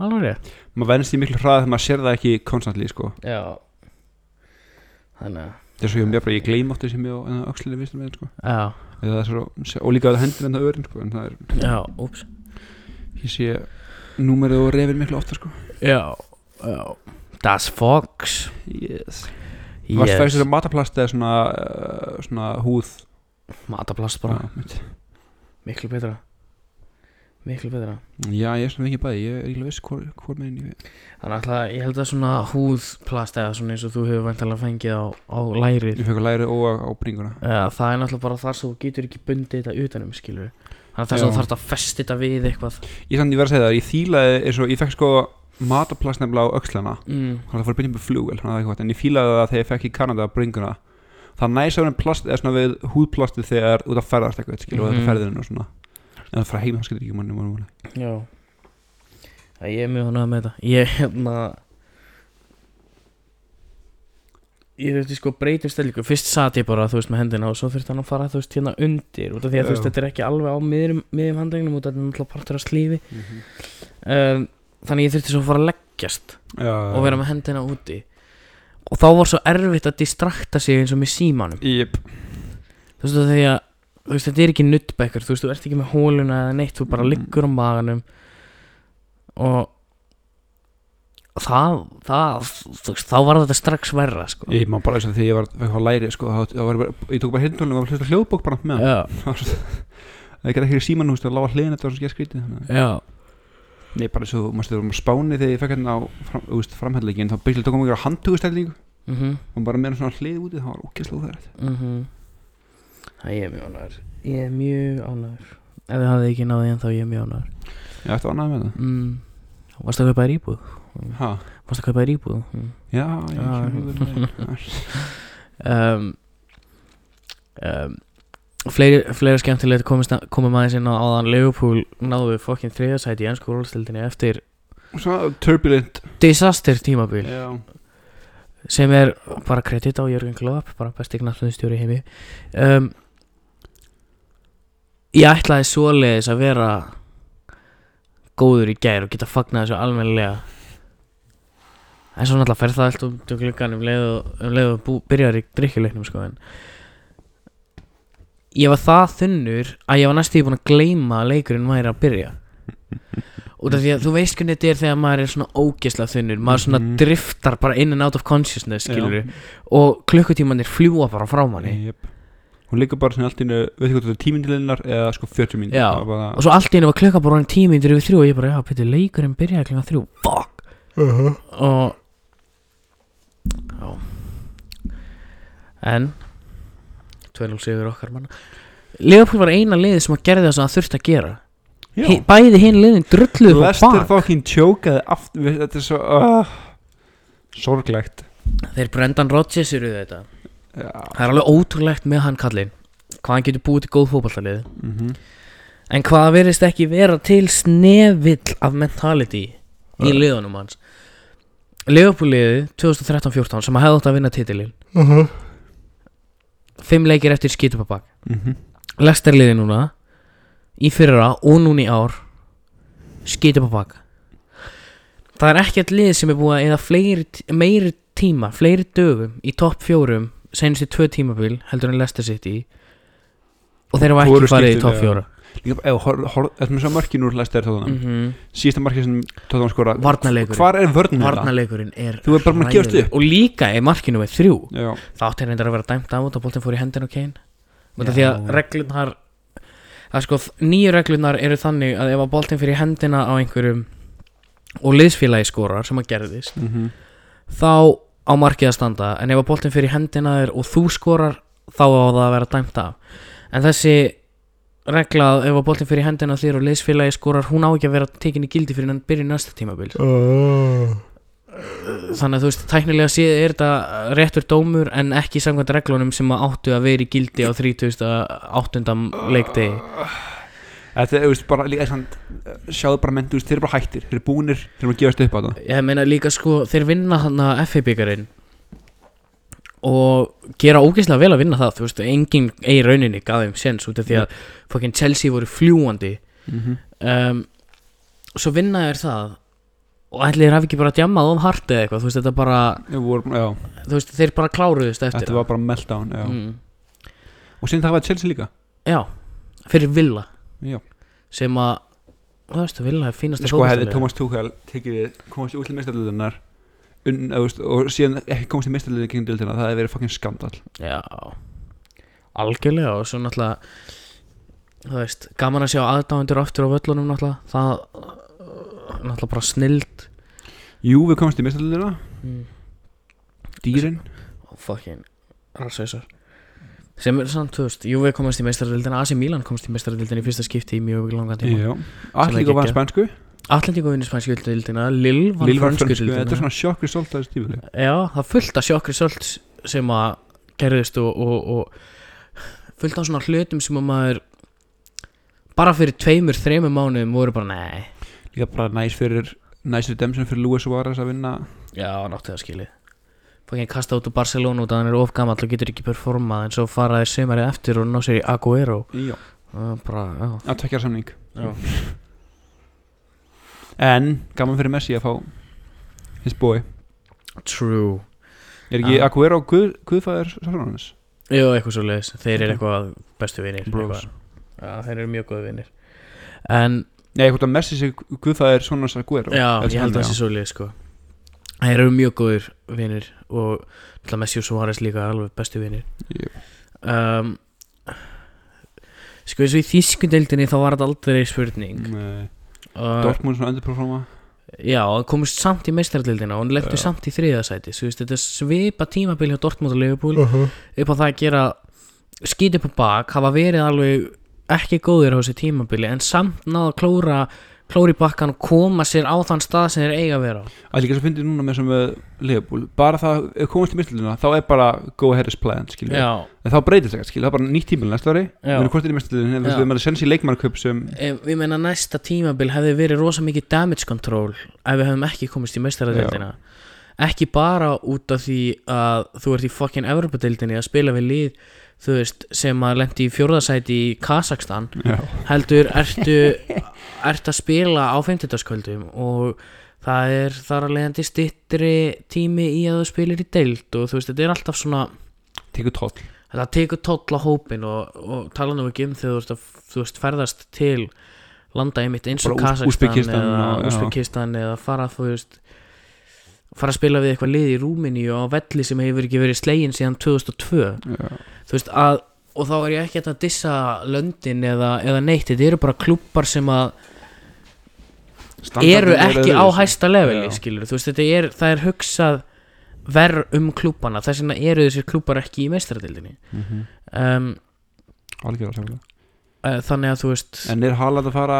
alveg rétt. Maður venst í miklu hraða þegar maður sér það ekki konstantli, sko. Já. Þannig að Það er svo ég mér bara, ég gleym áttu sem ég á öxlinni vinstum með, sko. Já, Eða það er svo, og líka að hendur enn það öðrin, sko En það er, já, úps. Ég sé númerið og reyfir miklu ofta, sko. Já, já. Das Fox. Yes. Varst það þessi mataplast eða svona, uh, svona húð? Mataplast bara, miklu betra. Miklu betra. Já, ég er svona ekki bæði, ég er ekki viss hvor, hvor meginn ég þannig að ég held að svona húðplast eða svona eins og þú hefur vantilega fengið á, á lærið. Ég fekk að læri og á, á bringuna. Já, það er náttúrulega bara þar sem þú getur ekki bundið þetta utanum, skilur Þannig að þess að þú þarfst að festi þetta við eitthvað Ég samt, ég verð að segja það, ég þýlaði eins og, ég fekk sko mataplast nefnilega á öxlana mm. Þannig að það fór að byrja með flugvel, þannig að það er eitthvað En ég fílaði það þegar ég fekk í Kanada bringuna Það næs að vera plast, eða svona við húðplastið þegar út að ferðast eitthvað, skilur, mm Mhm. -hmm. ferðinu og svona En það fyrir heim, það skilur ekki manni, manni, manni. Já Það ég er mjög hannað með þetta Ég, hérna Ég þurfti sko breytum stellingu. Fyrst satt ég bara, þú veist, með hendina Og svo þurfti hann að fara, þú veist, hérna undir Út af því að, þú veist, þetta er ekki alveg á miðjum, miðjum handlegnum Út af þetta er náttúrulega partur af slífi. Um, Þannig ég þurfti svo að fara að leggjast Já, Og vera með hendina úti. Og þá var svo erfitt að distrakta sig eins og með símanum. Jep, þú veist því að þú veist, þetta er ekki nuttbækur, þú veist, þú ert ekki með hóluna eða neitt, þú bara Mm. liggur á maganum og það, það þú veist, þá var þetta strax verra sko. ég má bara þess að því ég var fekk að læri, sko, þá, þá var ég ég tók bara hirntólum og var hlusta hljóðbók bara með Það er ekki síman, þú veist, að lága hliðin, þetta var svo skemmt skrítið þannig að- já, Nei, bara svo, maður stöður um spáni þegar ég fekk hérna á fram, þú veist, framhæðleikin þá byrjulega tókum við að handtugustællingu mhm. Og bara með svona hlið úti, það var ókesslega það mhm. Það ég er mjög ánæður ég er mjög ánæður ef þið hafið ekki náði en þá ég er mjög ánæður Já, þetta var það varst að kaupa þér íbúð? Mm. já, já, Já. já. um, um, fleiri, skemmtilegt komum aðeins inn á áðan. Liverpool náðu fokkin þriðasæti í ennsku rólstildinni eftir Svo turbulent. disaster tímabil. Já, sem er bara kredit á Jörgen Klopp bara besti knallstjóri í heimi. Um, ég ætlaði svoleiðis að vera góður í gær og geta fagnað þessu almennilega en svo náttúrulega fer það allt um gluggan um leið og, um leið og bú, byrjar í drikkjuleiknum sko en ég var það þunnur að ég var næstu búin að gleyma að leikurinn væri að byrja út af því að þú veist hvernig þetta er þegar maður er svona ógesla þunnur maður svona Mhm. driftar bara in and out of consciousness Já. skilur og klukkutímanir fljúa bara frá manni Jep. hún liggur bara svona allt í einu veit ekki hvað þetta er tímindilinnar eða sko 40 mín Já. og svo allt í einu var klukka bara orðin tími yfir þrjú og ég bara, já, betur leikurinn byrjaði klukka þrjú fuck og en 12 sigur okkar manna. Leopold var eina liðið sem að gerði það sem það þurfti að gera. Hi, bæði hinn liðin drulluðu á Lester fucking chokaði aftur þetta er svo uh, sorglegt. Þeir Brendan Rodgers eru þetta. Já. það er alveg ótrúlegt með hann kallinn. Hvað hann getur búið til góð fótballalið Mhm. en hvað verðist ekki vera til snevill af mentality í Ja. liðunum hans? Leopold liðið 2013-14 sem að hefði átt að vinna titilinn fimm leikir eftir skítupabak Mhm. Lester liðið núna í fyrra og núna í ár skítupabak það er ekkert lið sem er búið að eða fleiri, meiri tíma fleiri dögum í topp fjórum senast í tvö tímabil heldur en Leicester City. Og þeir hafa ekki farið í topp fjóra Líka, þetta með svo mörkin úr Lester tóðanum mm -hmm. síðasta markið sem tóðanum skora hvar er vörnum Varnarleikurinn er Þú er bara búin að gefast upp. Og líka er markinu með þrjú. Já, Það átti reyndar að vera dæmt af og boltin fór í hendin og Já. því að reglurnar Það er sko, nýju reglurnar eru þannig að ef að boltin fyrir hendina á einhverjum og liðsfélagi skorar sem að gerðist mhm. þá á markið að standa. En ef að boltin fyrir hendina þér og þú skorar þá á það að vera dæmt af. En þessi regla að ef að boltin fyrir hendina þér og liðsfélagi skorar hún á ekki að vera tekin í gildi fyrir hann byrja næsta tímabil. Þannig að þú veist, tæknilega séð er þetta réttur dómur en ekki samkvæmt reglunum sem að áttu að vera í gildi á 38. leikdegi. Þetta er, þú veist, bara líka sjáðu bara menn, þú veist, þeir eru bara hættir þeir eru búnir, þeir eru að gefast upp á það ég meina líka sko, þeir vinna hann að FA byggarinn og gera ógeðslega vel að vinna það þú veist, engin eigi rauninni gaf þeim séns út af því að fucking Chelsea voru fljúandi Mhm. um, svo vinna er það og ætli þeir hafi ekki bara djammað of hart eða eitthvað, þú veist, þetta bara já, þú veist, þeir bara kláruðust eftir þetta var bara meltdown já. mm. og síðan það var Chelsea líka já, fyrir Villa já. sem að þú veist, Villa er fínasta sko hefði. Thomas Tuchel tekið komast í útlið meistarliðunar og síðan ekki komast í meistarliðunar kring dildina, það hefði verið fucking skandal Já. Algjörlega og svo náttúrulega Þú veist, gaman að sjá aðdáendur aftur á völlunum náttúrulega Það Náttúrulega bara snild. Jú, við komast í meistarliðina, mm. dýrin. Fucking Rassæsar Sem er samt, þú veist, jú við komast í meistaraldildina AC Milan komast í meistaraldildina í fyrsta skipti í mjög langan tíma. Allir ekki var spænsku Atlantík og vinnir spænsku dildina Lill var fransku fransku, þetta er svona sjokk result að þessu tífili Já, það fullt af sjokk results sem að gerðist og, og, og fullt af svona hlutum sem að maður bara fyrir tveimur, þreimur mánuðum voru bara nei. Líka bara næs fyrir næs redemption fyrir Luis Suárez að vinna. Já, náttu það skilið. Fókinn kasta út úr Barcelona út að hann er of gamall og getur ekki performað en svo fara þeir sömarið eftir og ná sér í Aguero Já, bara, já, að tvekja samning. Já. En, gaman fyrir Messi að fá his boy. True. Er ekki Ah. Aguero guð, guðfæður Sálfránans? Jú, eitthvað svo leiðis, þeir eru eitthvað bestu vinir Bros. eitthvað. Já, þeir eru mjög góði vinir. En, Nei, hvort að Messi sé guðfæður Sónans Aguero? Já, ég held að það sé svo leiðis sko. Þeir eru mjög góðir vinir og Messi og Suárez líka alveg bestu vinir. Jú. um, Sko eins og í þýskundeldinni þá var þetta aldrei spurning. Nei, Dortmund svona underperforma. Já, og komist samt í meistaraldildina og lentu Já. samt í þriðasæti þetta svipa tímabil hjá Dortmund og Liverpool. Upp á það að gera skýt upp á bak, hafa verið alveg ekki góðir á þessu tímabili en samt náða að klóra klóri bakkan koma sér á þann stað sem þeir eiga að vera á. Að líka svo fyndið núna með sem við Leopold bara það, ef komast í mistlunina þá er bara go ahead as planned, skilju Já, en þá breytist það, skilju, það er bara nýtt tímil næsta ári. Við erum hvort er í mistlunina, Já. við erum að sensi leikmannköp sem ég meina næsta tímabil hefði verið rosa mikið damage control ef við hefum ekki komist í meistaraldildina ekki bara út af því að þú ert í fucking Evropadeildinni að spila við lið þú veist, sem að lendi í fjórðasæti í Kazakstan Já, heldur ertu ert að spila á 50. og það er þar að leiðandi stittri tími í að þú spilir í deild og þú veist, þetta er alltaf svona tekur tóll þetta tekur tóll á hópin og, og tala nú ekki um þegar þú þú veist ferðast til landa einmitt eins og Kazakstan eða. Úsbekistan eða fara þú veist fara að spila við eitthvað lið í Rúmini og á velli sem hefur ekki verið slegin síðan 2002 Já, þú veist að og þá er ég ekki að dissa löndin eða, eða neitt, þetta eru bara klúppar sem að Standardinn eru er ekki á hæsta leveli skilur, þú veist, þetta er, það er hugsað verð um klúppana, þess vegna eru þessir klúppar ekki í meistaradildinni Mhm. um, Algjörlega samlega uh, þannig að þú veist En er Haaland að fara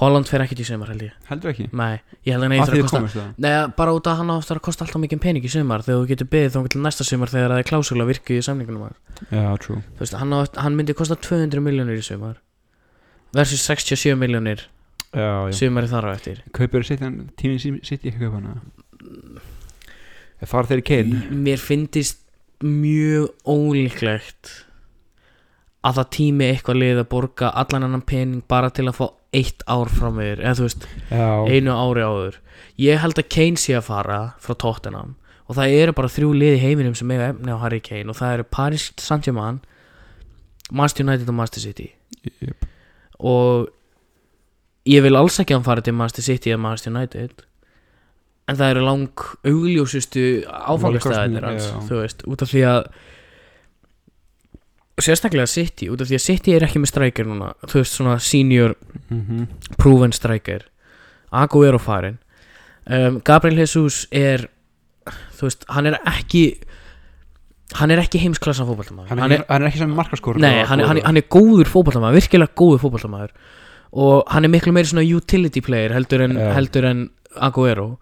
Holland fer ekki til sumar held ég. Heldur ekki? Nei, ég held að hann Af eitthvað að kosta það Nei, bara út að hann áttur að kosta alltaf mikið pening í sumar þegar þú getur beðið þá til næsta sumar þegar það er klásula virku í samningunum. Já, true. Þú veist, hann, á, hann myndi kosta 200 miljónir í sumar versus 67 miljónir Já, já. sumari þar á eftir. Kaupir sitt hann Tími sitt ekki að kaupa hana? Fara þeir í Kane? Mér finnist mjög ólíklegt að það tími eitthvað lið að borga allan annan pening bara til að fá eitt ár frá mér eða þú veist, Já. einu ári áður. Ég held að Kane sé að fara frá Tottenham og það eru bara þrjú lið í heiminum sem eiga efni á Harry Kane og það eru Paris Saint-Germain Manchester United og Manchester City. Jep. og ég vil alls ekki að hann fara til Manchester City eða Manchester United en það eru lang augljósustu áfangastæðinir hans þú veist, út af því að sérstaklega City, út af því að City er ekki með striker núna, þú veist, svona senior Mhm. proven striker Aguero farin um, Gabriel Jesus er þú veist, hann er ekki hann er ekki heimsklassa fótballtamaður Hann er, ekki- hann er ekki sem markaskor nei, hann, er- hann, er- hann er góður fótballtamaður, virkilega góður fótballtamaður og hann er miklu meiri svona utility player heldur en, heldur en Aguero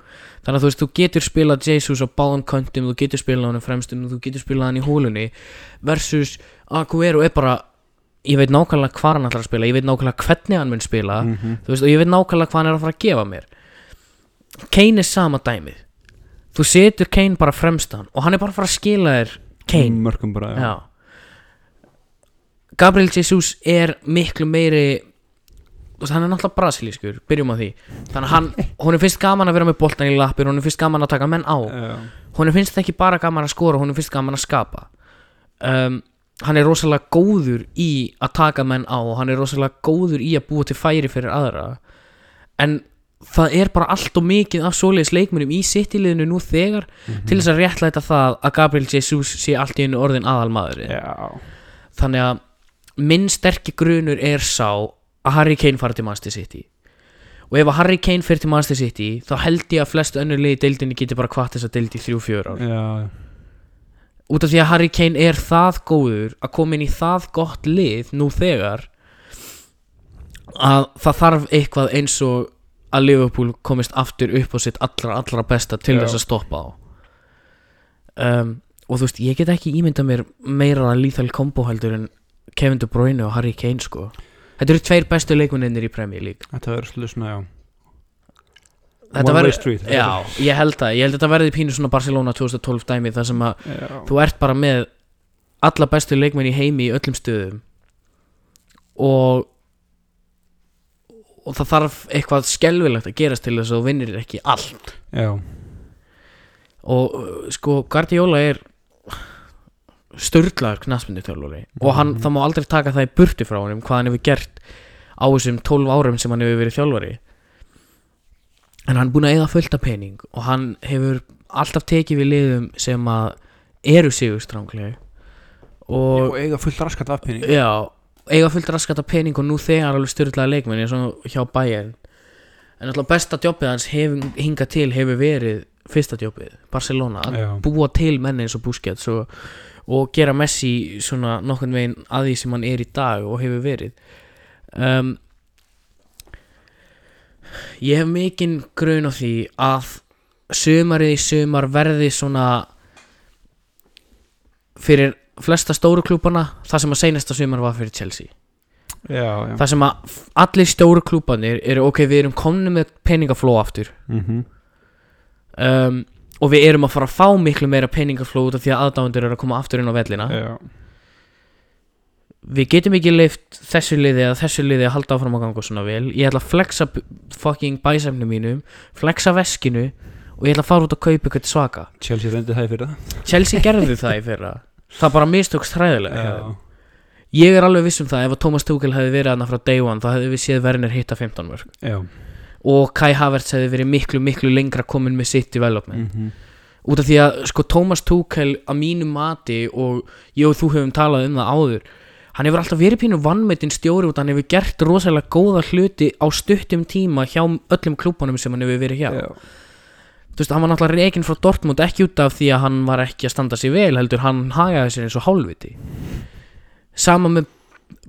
þannig að þú veist, þú getur spilað Jesus á báðum köntum, þú getur spilað hann fremstum þú getur spilað hann í hólunni versus Aguero er bara ég veit nákvæmlega hvað hann ætlar að spila ég veit nákvæmlega hvernig hann mun spila Mhm. þú veist, og ég veit nákvæmlega hvað hann er að fara að gefa mér Kane er sama dæmið þú setur Kane bara fremstan og hann er bara að fara að skila þér Kane bara. Gabriel Jesus er miklu meiri hann er náttúrulega brasilískur byrjum á því. Þannig að hann, hún finnst gaman að vera með boltan í lappir hún finnst gaman að taka menn á. Hún finnst ekki bara gaman að skora hún finnst gaman að skapa. Um, hann er rosalega góður í að taka menn á og hann er rosalega góður í að búa til færi fyrir aðra. En það er bara allt og mikið af svoleiðis leikmunum í sittiliðinu nú þegar til þess að réttlæta það að Gabriel Jesus sé allt í einu orðin aðalmaður já. þannig að minn sterkir grunur er sá að Harry Kane fari til Manchester City og ef að Harry Kane fyrir til Manchester City þá held ég að flest í deildinni geti bara kvart þess að deildi í þrjú fjör ár já. út af því að Harry Kane er það góður að koma inn í það gott lið nú þegar að það þarf eitthvað eins og að Liverpool komist aftur upp á sitt allra allra besta til Já. þess að stoppa á um, og þú veist ég get ekki ímyndað mér meira lethal combo heldur en Kevin De Bruyne og Harry Kane sko þetta eru tveir bestu leikmennir í Premier League. Þetta verður svolítið svona, já. Þetta One way street já, ég held að ég held að þetta verði pínu svona Barcelona 2012 dæmi þar sem að já. þú ert bara með alla bestu leikmenn í heimi í öllum stöðum. Og og það þarf eitthvað skelvilegt að gerast til þess að þú vinnir ekki allt. Já. og uh, sko Guardiola er störlaður knaspindi þjálfari og hann, það má aldrei taka það í burti frá honum hvað hann hefur gert á þessum 12 árum sem hann hefur verið þjálfari. En hann er búin að eða fullt af pening og hann hefur alltaf tekið við liðum sem að eru sigurstránglega og Og eiga fullt raskat af penning já, eiga fullt raskat af pening og nú þegar alveg styrlaða leikmenn eins og hjá Bayern. En alltaf besta jobbið hans hingað til hefur verið fyrsta jobbið, Barcelona. Að Já. búa til menni eins og Busquets og, og gera Messi svona nokkurn veginn að því sem hann er í dag og hefur verið. Um, ég hef mikinn grun á því að sumarið í sumar verði svona fyrir flesta stóru klúbana það sem að seinasta sumar var fyrir Chelsea. Já, já. Það sem að allir stóru klúbanir eru ok, við erum komni með peningafló aftur. Mm um, og við erum að fara að fá miklu meira peningafló út af því að aðdáðundur eru að koma aftur inn á vellina. Já, við getum ekki leift þessu liði eða þessu liði að halda áfram að ganga svona vel. Ég ætla að flexa fucking bæsefnum mínum flexa veskinu og ég ætla að fara út að kaupa eitthvað svaka. Chelsea reyndi það í fyrra. Chelsea gerði það í fyrra. Það bara mistókst hræðilega ég er alveg viss um það ef að Thomas Tuchel hefði verið aðna frá day one þá hefði við séð Werner hitta 15 mörg og Kai Havertz hefði verið miklu miklu lengra komin með sitt development. Mhm. út af því að sko Thomas Tuchel að mínu mati og ég og þú höfum talað um það áður hann hefur alltaf verið pínu vannmetinn stjóri af hann hefur gert rosalega góða hluti á stuttum tíma hjá öllum klúbunum sem hann hefur verið hjá. Já, þú veist, hann var náttúrulega reygin frá Dortmund ekki út af því að hann var ekki að standa sér vel heldur hann hagaði sér eins og hálfviti. Sama með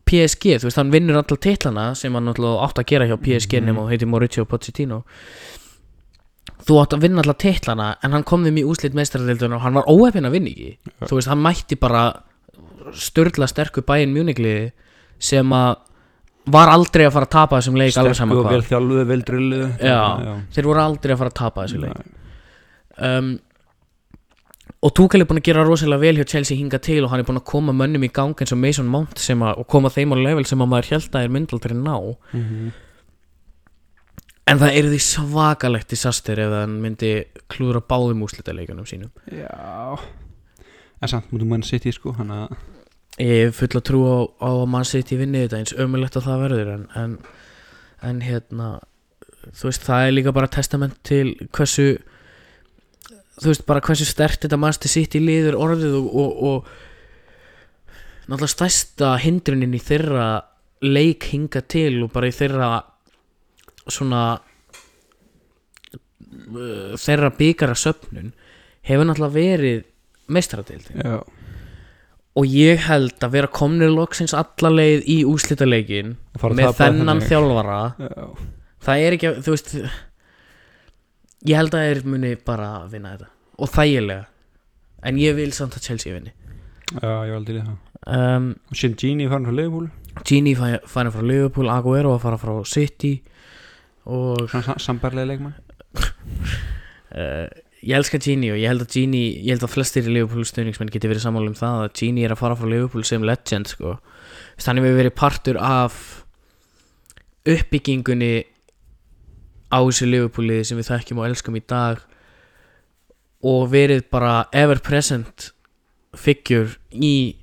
PSG, þú veist, hann vinnur alltaf titlana sem hann náttúrulega átt að gera hjá PSG nema og heitir Mauricio Pochettino. Þú átt að vinna alltaf titlana en hann kom þeim í úslit meistaradeilduna og hann var óhefinn að vinna ekki. Þú veist, hann mætti bara störla sterku bæinn mjúnigliði sem að var aldrei að fara að tapa þessum leik alveg saman hvað. þeir voru aldrei að fara að tapa þessu leik. Um, og Tuchel er búin að gera rosalega vel hjá Chelsea hinga til og hann er búin að koma mönnum í gang eins og Mason Mount sem að, og koma þeim á level sem að maður held að er myndaldri ná Mhm. en það er því svakalegt disaster ef hann myndi klúra báðum úslitaleikunum sínum Já En samt mútum mann sitt í sko Hann að ég hef full að trú á, á að mann sitt í vinni þetta eins ömulegt að það verður en, en, en hérna þú veist það er líka bara testament til hversu þú veist bara hversu stert þetta sitt í liður orðið og, og, og náttúrulega stærsta hindrunin í þeirra leik hinga til og bara í þeirra svona uh, þeirra byggara söfnun hefur náttúrulega verið meistaradeild Já. Og ég held að vera komnir loksins alla leið í að með þennan þjálfara. Já. Það er ekki, að- þú veist ég held að þeir muni bara vinna þetta. Og þægilega. En ég vil samt að Chelsea vinni. Já, ég valdi það um, Og síðan Gini farin frá Liverpool? Gini færi frá Liverpool Aguero að fara frá City og Sambarlega leikmann uh, ég elska Gini og ég held að Gini ég held að flestir í Liverpool stuðningsmenn geti verið sammála um það að Gini er að fara frá Liverpool sem legend sko. Þess, hann hefur verið partur af uppbyggingunni á þessu Liverpooliði sem við þekkjum og elskum í dag og verið bara ever present figure í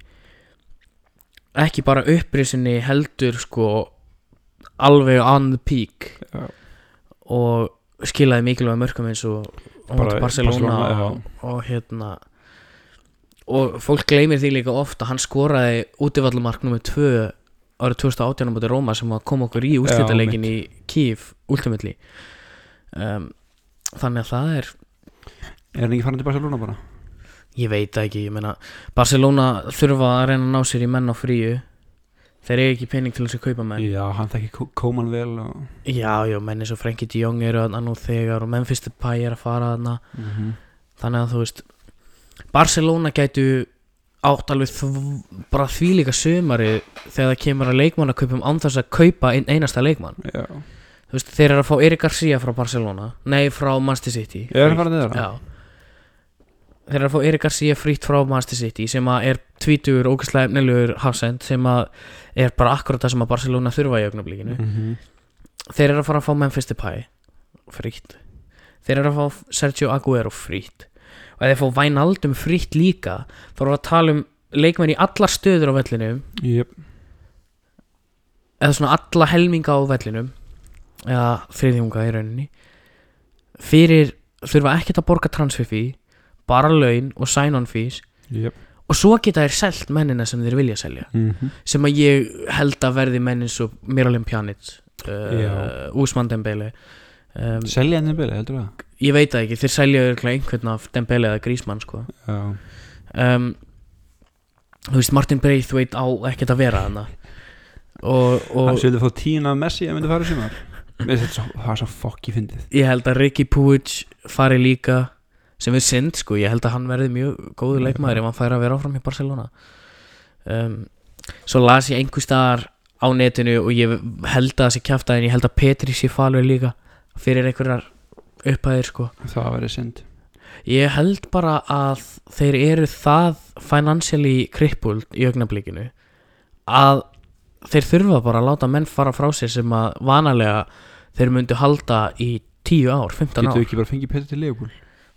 ekki bara upprisinni heldur sko alveg on the peak Já. og skilaði mikilvæg mörgum eins og Bara Barcelona, Barcelona, og, og hérna og fólk gleymir því líka ofta hann skoraði útivallumark nummer 2 árið 2018 á móti Róma sem að koma okkur í úrslitaleikin í Kív ultimately. Um, þannig að það er Er hann ekki farin til Barcelona bara? ég veit ekki, ég meina Barcelona þurfa að reyna að ná sér í menn á fríu. Þeir eru ekki pening til þess að kaupa menn. Já, hann þekki Kóman vel og... já, já, menn eins og Frenkie de Jong eru þarna nú þegar og Memphis Depay er að fara þarna. Mm -hmm. þannig að þú veist Barcelona gætu átt alveg bara því líka sömari þegar það kemur að leikmannakaupum án þess að kaupa ein, einasta leikmann. Já. Þú veist, þeir eru að fá Erik Garcia frá Barcelona. Nei, frá Manchester City. Er hann farin til þeirra? já. Þeir eru að fá Erik Garcia frýtt frá Manchester City sem að er tvítugur, ógæslega efnilegur hafsend sem að er bara akkurat það sem að Barcelona þurfa í augnablikinu. Mm -hmm. þeir eru að fara að fá Memphis Depay frýtt þeir eru að fá Sergio Aguero frýtt og ef þeir fá Wijnaldum frýtt líka þá erum við að tala um leikmenn í allar stöður á vellinum. Jöp eða svona alla helminga á vellinum. Eða þriðjunga í rauninni. Fyrir þurfa ekkert að borga transfer fee bara laun og sign-on fees. Jöp og svo geta þeir selt mennina sem þeir vilja selja. Mm -hmm. sem að ég held að verði menn eins og Miralem Pjanic Já. uh, Úsmann Dembele. Um, Selja byrja, heldur það? Ég veit það ekki, þeir selja örugglega einhvern af Dembele eða Grísmann sko. Um, þú veist Martin Braithwaite á ekkert að vera hana og, Hann og svolítið fá tína Messi að myndi fara í þetta svo- Það er svo fokki fyndið. Ég held að Ricky Puig fari líka sem er synd sko, ég held að hann verði mjög góður leikmaður ef hann fær að vera áfram í Barcelona. Um, svo las ég einhver staðar á netinu og ég held að það sé kjafta en ég held að Petri sé falur líka fyrir einhverjar upphæðir sko. Það verið synd Ég held bara að þeir eru það financially crippled í augnablikinu að þeir þurfa bara að láta menn fara frá sér sem að vanalega þeir myndu halda í 10 ár, 15 Getur ár. ekki bara fengið Petri til Leopold?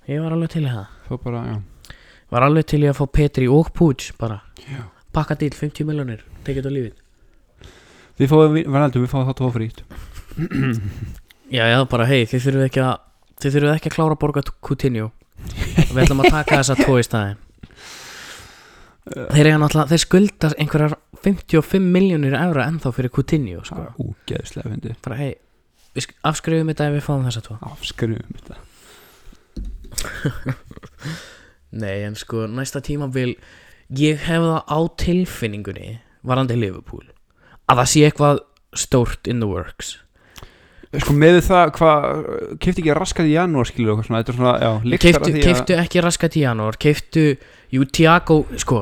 Ég var alveg til í það. Bara, Var alveg til í að fá Petri og Puig bara. Já. Pakka til 50 miljonir, tekið þetta lífið Við fáum, verðaldur, við fáum það tóa frýtt Já, já, bara hei, þið þurfum ekki að þið þurfum ekki að klára að borga Coutinho. Við ætlum að taka þessa tvo í staðin Þeir þeir skulda einhverjar 55 miljónir evra ennþá fyrir Coutinho sko. Úgeðslega fyndi bara hei, afskrifum þetta ef við fáum þessa tvo. Afskrifum þetta. Nei, en sko, næsta tímabil ég hef það á tilfinningunni varandi Liverpool að það sé eitthvað stórt in the works Sko með það, hvað, kefti ekki raskat í janúar skilur okkur svona, þetta er svona, já, lyktar keiftu, af því keiftu ekki raskat í janúar keiftu, jú, Tiago sko,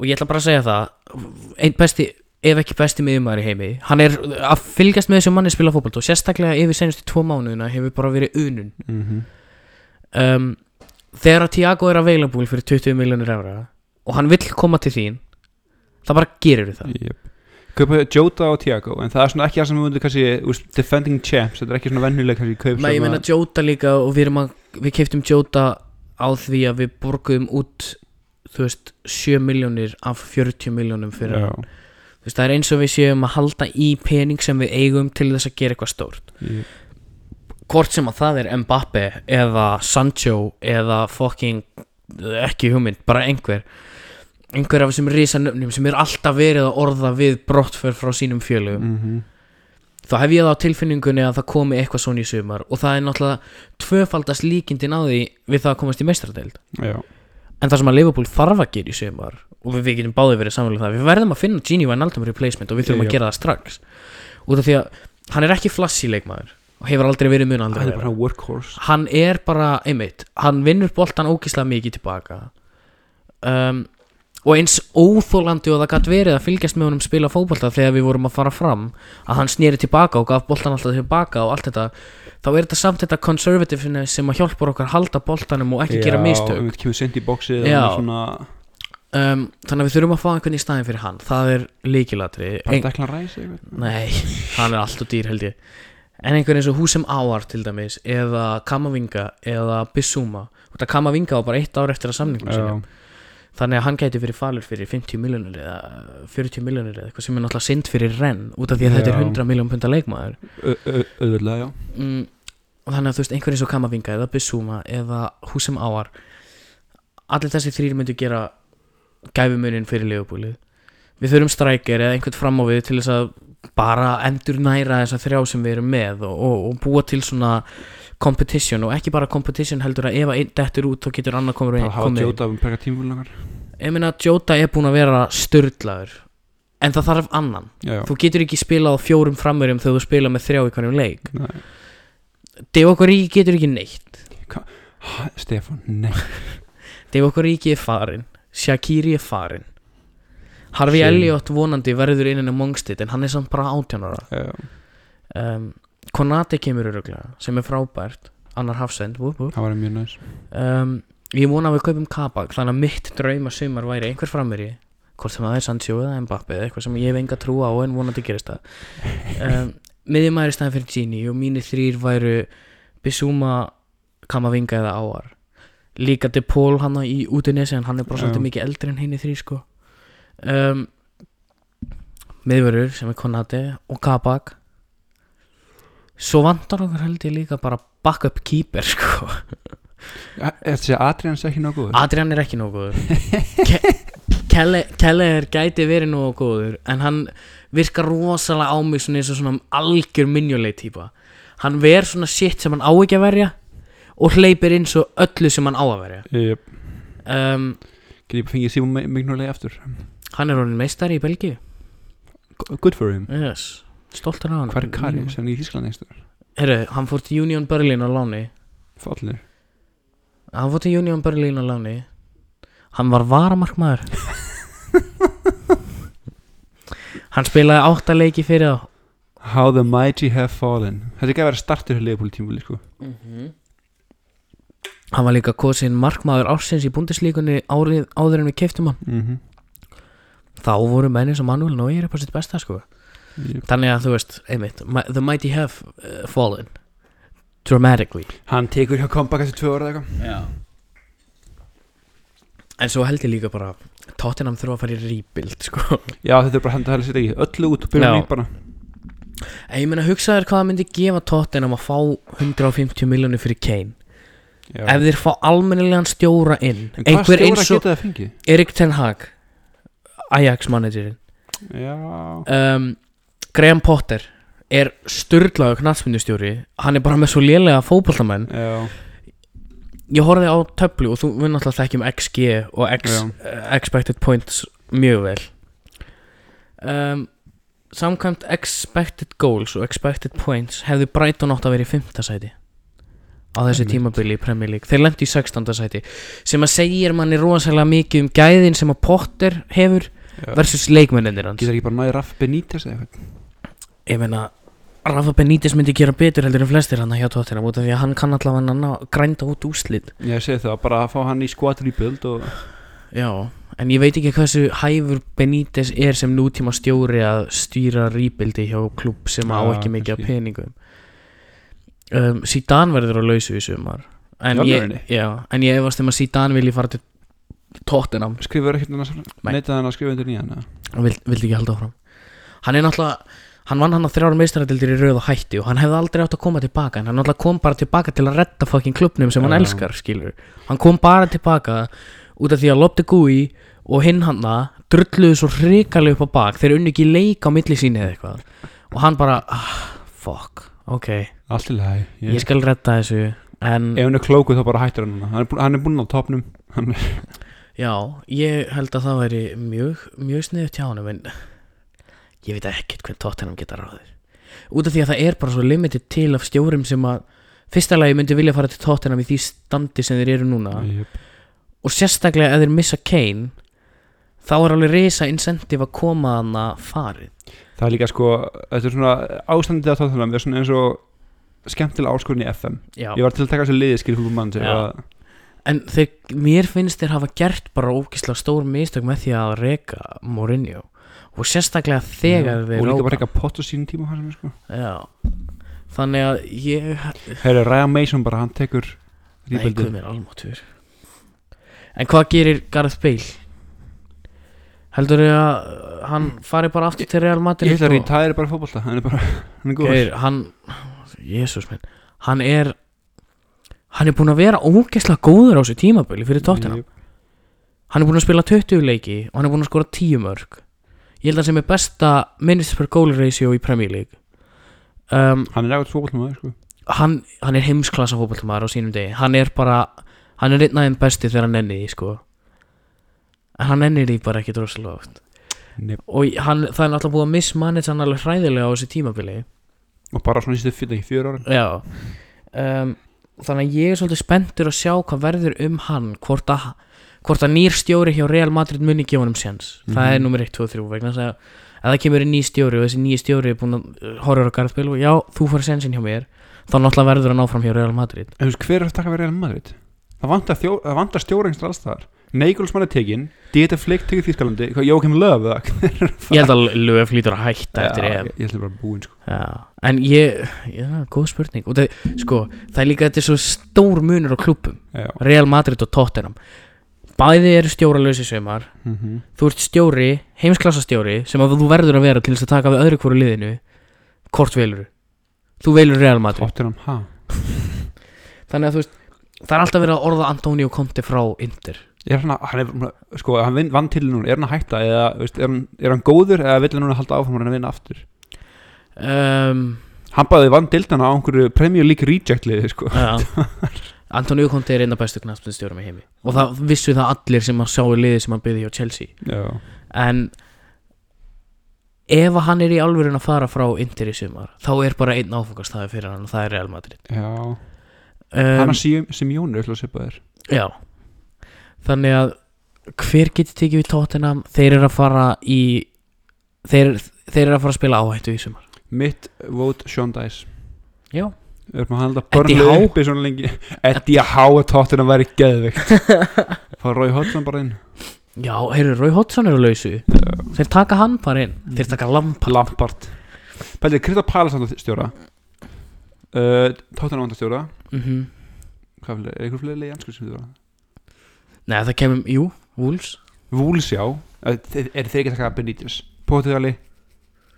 og ég ætla bara að segja það einn besti, ef ekki besti miðjumæður í heimi, hann er að fylgjast með þessum manni spila fótbolt og sérstaklega yfir senustu tvo mánuðina hefur bara verið unun mm -hmm. um, þegar að Tiago er available fyrir 20 miljonir evra og hann vill koma til þín það bara gerir það yep. Kaupa Jota og Tiago en það er svona ekki það sem við myndum kannski defending champs, þetta er ekki svona vennuleg kannski Nei, ég meina Jota líka og við, erum að, við keiftum Jota á því að við borguðum út þú veist 7 miljónir af 40 miljónum fyrir hann. Þú veist það er eins og við séum að halda í pening sem við eigum til þess að gera eitthvað stórt. Ég, hvort sem að það er Mbappe eða Sancho eða fucking ekki hugmynd, bara einhver einhver af þessum risanöfnum sem er alltaf verið að orða við brottför frá sínum fjölugum mm þá hef ég það á tilfinningunni að það komi eitthvað svona í sumar og það er náttúrulega tvöfaldast líkindin á því við það að komast í mestradeild já, en það sem að Liverpool þarf að gera í sumar og við, við getum báðið verið samanlega það við verðum að finna Gini Wijnaldum replacement og við þurfum að gera það strax. Út af því að hann er ekki flassi leikmaður og hefur aldrei verið mun það aldrei er vera bara workhorse. Hann er bara, einmitt hann vinnur boltan ógislega mikið tilbaka. Um, og eins óþólandi og það gætt verið að fylgjast með honum spila fótbolta þegar við vorum að fara fram að hann snýri tilbaka og gaf boltan alltaf tilbaka og allt þetta þá er þetta samt þetta conservative sem að hjálpar okkar halda boltanum og ekki gera mistök. Já, við kemur sent í bóksið Já. og svona um, þannig að við þurfum að fá einhvern í staðin fyrir hann það er líkilatri eitthvað? Nei, hann er allt og dýr held ég. En einhver eins og Húsem Áar til dæmis Eða Kamavinga Eða Bissúma Kamavinga var bara eitt ár eftir að sinni Þannig að hann gæti verið falur fyrir 50 miljónir Eða 40 miljónir Eða eitthvað sem er náttúrulega synd fyrir renn Út af því að þetta er Já. 100 miljón punta leikmaður. Auðvitað, já. Mm, Og þannig að þú veist einhver eins og Kamavinga Eða Bissúma Eða Húsem Áar Allir þessi þrýr myndu gera Gæfumuninn fyrir leifubúlið Við þurfum strækir eða einhvern fram á við til þess að bara endur næra þessa þrjá sem við erum með og, og, og búa til svona competition og ekki bara competition heldur að ef að einn dettur út þá getur annar komið bara hafa. Jota um preka tímfélagar Ég meina Jota er búin að vera störðlaður en það þarf annan. Já, já. Þú getur ekki spilað á fjórum framverjum þegar þú spila með þrjá í hverjum leik. Nei. Divock Origi getur ekki neitt. Ha, Stefán, nei. Divock Origi er farin Shaqiri er farin Harfi. Elliot vonandi verður innan á Mongstead en hann er samt bara 18 ára. Já, um, Konati kemur öruglega sem er frábært. Annar hafsend whoop, whoop. það var mjög næs. Um, ég vona að við kaupum Kabak þannig að mitt drauma sumar væri einhver framveri hvort sem það er Sancho eða Mbappe eða eitthvað sem ég hef enga trú á en vonandi gerist það. Um, miðjumæður í staðin fyrir Gini og mínir þrýr væru Bissúma, Kamavinga eða Áar líka De Paul hann í Udinese en hann er bara svolítið mikið eldri en henni þrý sko. Um, miðvörur sem er Konate og Kabak svo vantar okkur held ég líka bara backup keeper sko. Þessi Adrians ekki nóg góður? Adrian er ekki nógu góður. Ke Kelle, Keller gæti verið nógu góður en hann virkar rosalega á mig svona eins og svona algjör minjuleit típa. Hann ver svona shit sem hann á ekki að verja og hleypir inn svo öllu sem hann á að verja. Yep. um, ég fengið Simon Mignolei aftur? hann er orðin meistari í Belgíu. Good for him. Yes. Stoltur á hann Hvað er Kari sem er í Þískland einstur? Heru, hann fór til Union Berlin á láni. Fallir hann fór til Union Berlin á láni. Hann var varamarkmaður. Hann spilaði átta leiki fyrir þá. How the mighty have fallen. Þetta er ekki að vera startur í Leopold tímuli sko. Hann var líka kosin markmaður ársins í búndislíkunni árið áður en við keiftum hann. Mm þá voru menni sem Manuel Neuer upp á sitt besta sko Yep. þannig að þú veist, einmitt mi- the mighty have uh, fallen. Dramatically. Hann tekur hjá comeback eftir tvö ára eða eitthvað. Já. En svo held ég líka bara Tottenham þurfa að fara í rebuild sko. Já, þetta er bara að henda helst ekki Öllu út og byrja bara. En ég meina hugsaður hvað það myndi gefa Tottenham að fá 150 miljónir fyrir Kane. Já. Ef þeir fá almennilegan stjóra inn En hvað Einhver stjóra eins og? Erik Ten Hag Ajax managerinn Já. Um, Graham Potter er styrlaðu knatsmyndustjóri hann er bara með svo lélega fótboltamenn Já ég horfði á töflu og þú við náttúrulega þekkjum XG og X, uh, expected points mjög vel um, samkvæmt expected goals og expected points hefði Brighton átt að vera í 5. sæti á þessi tímabili í Premier League þeir lendi í 16. sæti sem að segir manni rosalega mikið um gæðin sem að Potter hefur. Versus leikmennir hans. Getur ekki bara næði Raff Benítez eða eitthvað? Ég meina Rafa Benítez myndi gera betur heldur en flestir hann hjá Tottenham út af því að hann kann allavega ná, grænda út úslit Ég segi það, bara að fá hann í squad rebuild og já, en ég veit ekki hversu hæfur Benítez er sem nútíma stjóri að stýra rýbildi hjá klubb sem á ekki mikið af kannski. peningum. Um, Zidane verður á lausu í sumar. En ég, já, en ég efast um að Zidane vilji fara til Tottenham. Skrifur ekkert annars Nei. Neitaði hann að skrifa undir nýjan eða? og vild, vildi ekki halda áfram. Hann er náttúrulega hann vann hann að þrjára meistaradildir í rauð og hætti og hann hefði aldrei átt að koma tilbaka en hann náttúrulega kom bara tilbaka til að redda fucking klubnum sem hann Já. elskar skilur hann kom bara tilbaka út af því að Lopte Gui og hinn hanna drulluðu svo hrikalega upp á bak. Þeir unni ekki leik á milli síni eða eitthvað. Og hann bara ah, fuck, ok, Allt í lagi ég skal redda þessu en Ef hann er klókuð þá bara hættur hann núna. Hann er búinn- hann er búinn á topnum Hann Já, ég held að það væri mjög, mjög sniðut hjá honum en ég veit ekkert hvern Tottenham geta ráðið út af því að það er bara svo limited til af stjórum sem að fyrsta lagi myndi vilja fara til Tottenham í því standi sem þeir eru núna Jöp. og sérstaklega ef þeir missa Kane þá er alveg risa incentive að koma að farið Það er líka sko Þetta er svona ástandið að tóttunum Það er svona eins og skemmtilega áskorun í FM Já. Ég var til að taka þessu liði skil fólkum mann Já. En þeir, mér finnst þeir hafa gert bara ógislega stór mistök með því að reka Mourinho. Og sérstaklega þegar þeir Og líka bara eitthvað pott á sínum tíma mér, sko. Já. Þannig að ég Herri, Ryan Mason bara, hann tekur almáttur En hvað gerir Gareth Bale? Heldur þau að hann fari bara aftur til Real Madrid Ég held að retire bara fótbolta Hann er bara, hann er góður. Geir, hann Jésús minn. Hann er Hann er búinn að vera ógeðslega góður á þessu tímaböli fyrir Jöp. Hann er búinn að spila 20 leiki og hann er búinn að skora 10 mörg Ég held að sem er besta minutes per goal ratio í Premier League. Um, Hann er ekkert fótbolta sko. hann, hann er heimsklassa fótballtamaður á sínum degi. Hann er bara, hann er einn aðeins besti þegar hann nenni því sko. En hann nennir því bara ekki droslega oft. Nei. og hann, það er náttúrulega búið að mismanage hann alveg hræðilega á þessu tímabili. Og bara svona sístu fyrir ekki fjör ára já. Um, þannig að ég er svolítið spenntur að sjá hvað verður um hann hvort að, hvort að nýr stjóri hjá Real Madrid muni gefa honum séns það Mhm. er nummer 1, 2 og 3 vegna að ef það kemur inn ný stjóri og þessi nýji stjóri er búin að uh, horfa á Garðspil og já, þú får sensin hjá mér þá náttúrulega verður hann áfram hjá Real Madrid hver er að taka við Real Madrid? Það vantar, þjó, það Neigulsmann er tekinn Dieter Flick tekið Þýskalandi Hvað Jókim Löf? Ég held að Löf lítur að hætta eftir EM ég, held að bara búinn sko. Já, en ég, já, góð spurning það, sko, það er líka þetta er svo stór munur á klúppum, Já. Real Madrid og Tottenham bæði eru stjóralösi sömar Mm -hmm. þú ert stjóri, heimsklassastjóri sem að þú verður að vera til þess að taka við öðru hverju liðinu hvort velur þú velur Real Madrid Tottenham, ha? þannig að þú veist, það er alltaf verið að orða Antonio Conte frá Inter Er hann, að- hann er, sko, hann vann til núna. Er hann að hætta eða, veist, er, hann, er hann góður eða vill hann núna halda áfram reyna að vinna aftur? um, Hann bæði vann dildana á einhverju Premier League reject liði, sko. Já. Antonio Conte er eina bestu knaspinstjórum í heimi. Og það vissu það allir sem að sáu liði sem hann byggði hjá Chelsea. Já, en ef að hann er í alvörun að fara frá Inter í sumar þá er bara einn áfangastæði fyrir hann og það er Real Madrid. Já. Hann um, að Sim- Simeone er alltaf svipaðir já þannig að hver getur tekið við Tottenham? Þeir eru að fara í þeir, þeir eru að fara að spila áhættu í sumar. Mitt vote Sean Dice já, Við erum að handla börnlega uppi svona lengi. Eddie Howe að tóttina væri geðvikt Fá Rói Hodgson bara inn. Já, heyrðu, Rói Hodgson eru lausu. Þeir taka hann bara inn. Þeir taka Lampard. Lampard. Pælið, Krista Palace stjóra. Uh, Tóttina vandastjóra mm Hvað fleiri, er eitthvað fleiri í ennsku sem stjóra? Nei, það kemur, jú, Wolves. Vúls, já. Er þeir ekki að taka Benítez? Portugali?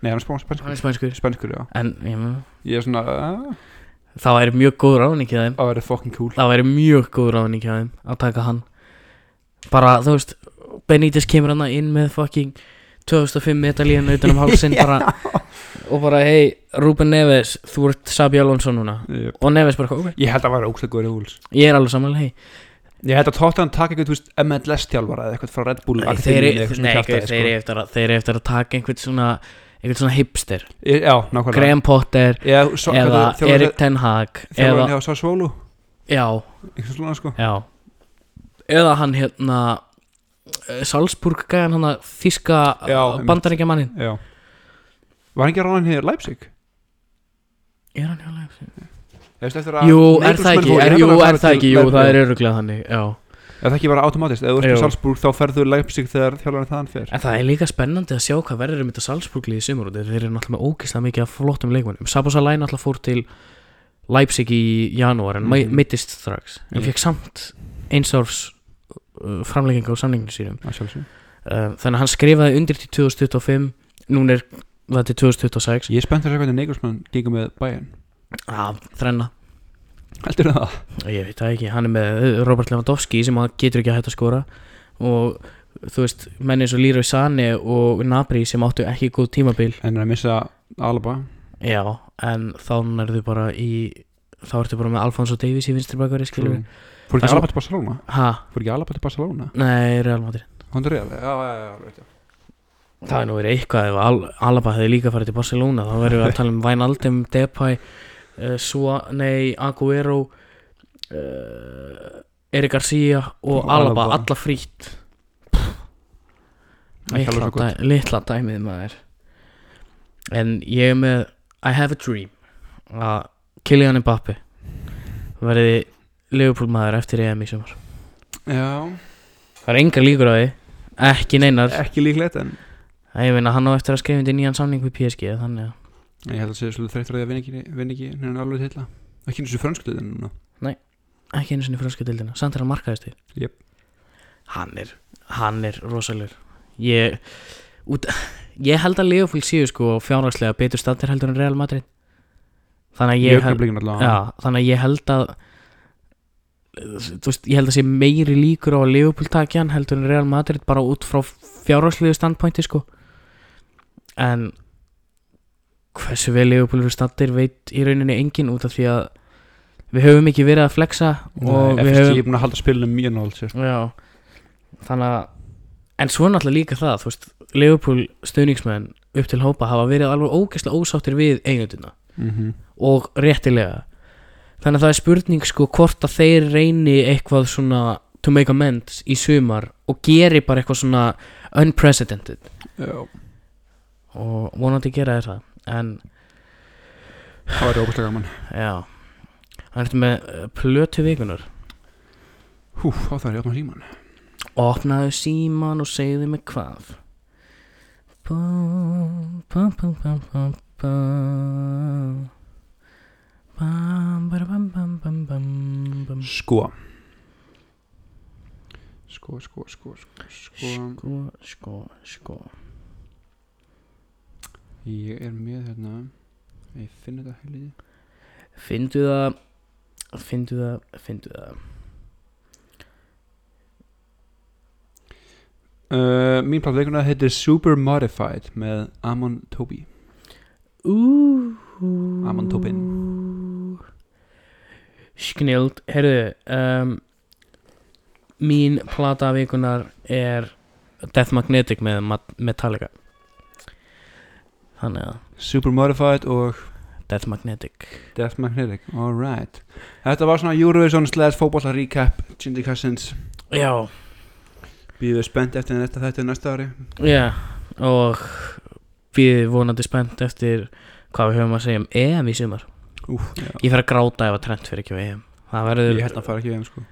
Nei, hann er spáns- Hann er spænskur. Spænskur, já. En ég, meina, Ég er svona uh, það væri mjög góð ráðning hjá þeim. Það verður fucking cool. Það væri mjög góð ráðning hjá þeim Að taka hann. Bara, þú veist Benítez kemur hann inn með fucking 2005 metalíðan utan um hálsinn bara Og bara, hei, Ruben Neves Þú ert Sabi Alonso núna. Yep. Og Neves bara, ok. Ég held að það væri ógstlega góður í Vúls Ég er alveg samanlega, hei Ég held að Tottenham taka eitthvað, þú veist, MLS þjálfara eða eitthvað frá Red Bull Nei, Akademíunni, þeir, eru eftir eftir að taka einhvern svona einhvern svona hipster. Já, nákvæmlega. Graham Potter Já, svo, eða Erik Ten Hag eða, Þjálfarinn hjá Sassvólu já, Eitthvað svona sko. Já. Eða hann hérna eh, Salzburg gæðan hann að þíska bandaríkja mannin Já. Var ekki ráðan hér Leipzig? er hann hjá Leipzig? Jú, er það ekki, er, jú, að er það ekki, jú, það er öruglega þannig, já. Er það ekki bara automatist? Ef þú ert í Salzburg þá ferðu Leipzig þegar þjálfarinn þaðan fer. En það er líka spennandi að sjá hvað verður um þetta Salzburglið í sumur og þeir eru náttúrulega með ógeðslega mikið af flottum leikmannum Sabos Alai náttúrulega fór til Leipzig í janúar en Mhm. mm. mittist strax. En Mhm. fekk samt eins árs uh, framlegging á samlinginu sínum. Að uh, þannig að hann skrifaði undir til 2025 núna er það til 2026 Ég er spennt að segja hvernig Nagelsmann gengur með Bayern að þrenna Heldur það? ég veit það ekki, hann er með uh, Robert Lewandowski sem hann getur ekki að hætta að skora og þú veist, menn eins og Leroy Sané og Nabri sem áttu ekki góð tímabil En er að missa Alaba Já, en þá nærðu bara í þá ertu bara með Alfonso Davies í vinstri bakveri skilur við Fór ekki Alaba til Barcelona? Ha, Fór ekki Alaba til Barcelona? nei, Real Madrid Hondur Real? Já, já, já, Það er nú verið eitthvað ef Al Alaba hefði líka farið til Barcelona þá verðum við að tala um Wijnaldum, Depay uh, Sua, nei, Aguero uh, Erik Garcia og Og Alaba, Alaba. alla frýtt litla, dæ, litla dæmið maður. En ég er með I have a dream að Kylian Mbappe verði Liverpool maður eftir EM í sumar. Já. Það er engar líkur á því ekki neinar. Ekki líklegt en ég meina hann á eftir að skrifa undir nýjan samning við PSG þannig að Ég held að segja svolítið þreyttur að ekki, vinna ekki Neina alveg til Ekki eins og fransku liðinu núna. Ekki einu sinni franska dildina samt er hann markaðist til Jep. hann er hann er rosalur ég út, ég held að Liverpool séu sko fjárhagslega betur standir heldur en Real Madrid. Þannig að Ég ég, held já, þannig að ég held að þú veist, ég held að sé meiri líkur á að Liverpool taki hann heldur en Real Madrid bara út frá fjárhagslegu standpointi sko. En hversu vel Liverpool eru standir veit í rauninni engin út af því að við höfum ekki verið að flexa og Nei, við höfum er búin að halda spilinu mjög nált Já. Þannig að En svo er náttúrulega líka það Liverpool stuðningsmenn upp til hópa hafa verið alveg ógeðslega ósáttir við eigenduna Mhm. og réttilega. Þannig að það er spurning sko hvort að þeir reyni eitthvað svona to make amends í sumar og geri bara eitthvað svona unprecedented. Já. Og vonandi gera það en Það væri ógæslega gaman. Já. Það ertu með uh, plötu vikunar Hú, þá er ég opnað síman Opnaðu síman og segðu mig hvað. Bum, bum, bum, bum, bum, bum. Bum, bum, bum, bum, bum, bum. Sko. Sko, sko, sko, sko, sko. Sko, sko, sko Ég er með hérna Ég finn þetta helið Findu það Findu það, findu það. Uh, Mín platt veikuna heitir Super Modified með Amon Tobi. Ú. Amon Tobin. Sknild, heyrðu um, Mín plata vikunar er Death Magnetic með Metallica Þannig að Super Modified og Death Magnetic. Death Magnetic Alright. Þetta var svona Eurovision slash fótbollar recap Gindy Cousins. Já, Býðum við spennt eftir þetta þetta næsta ári? Já Og við vonandi spennt eftir hvað við höfum að segja um EM í sumar. Úf, ég fer að gráta ef að Trent fyrir ekki á EM. Það verður, Ég held að fara ekki við þeim sko.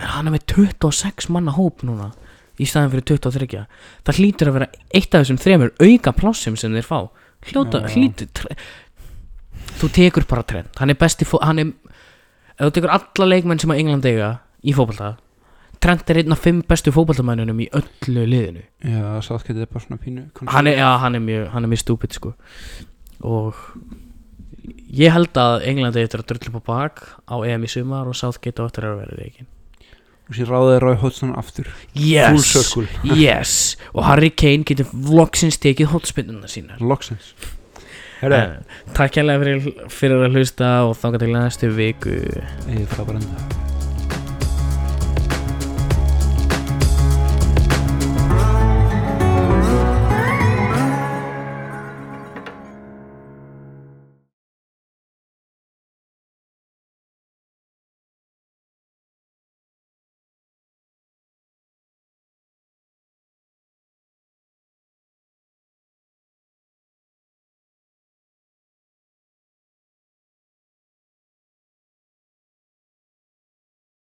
Hann er með 26 manna hóp núna í staðin fyrir 23 það hlýtur að vera eitt af þessum þremur auka plássum sem þeir fá hljóta, Já. hlýtur tre... þú tekur bara Trent hann er besti, fó... hann er ef þú tekur alla leikmenn sem að England eiga í fótbolta Trent er einn af fimm bestu fótboltamennunum í öllu liðinu. Já, Southgate er bara svona pínu hann er, já, hann er mjög, hann er mjög stúpid sko. Og ég held að Englandi eftir að drullu på bak á EM í sumar og Southgate á eftir að vera reikin Og sér ráðið Rói Hodgson aftur. Yes, circle. Yes. Og Harry Kane getur vlogsins tekið hotspinnuna sína. Loksins. Eh, takk hérlega fyrir, fyrir að hlusta og þá til næstu viku. Bara enda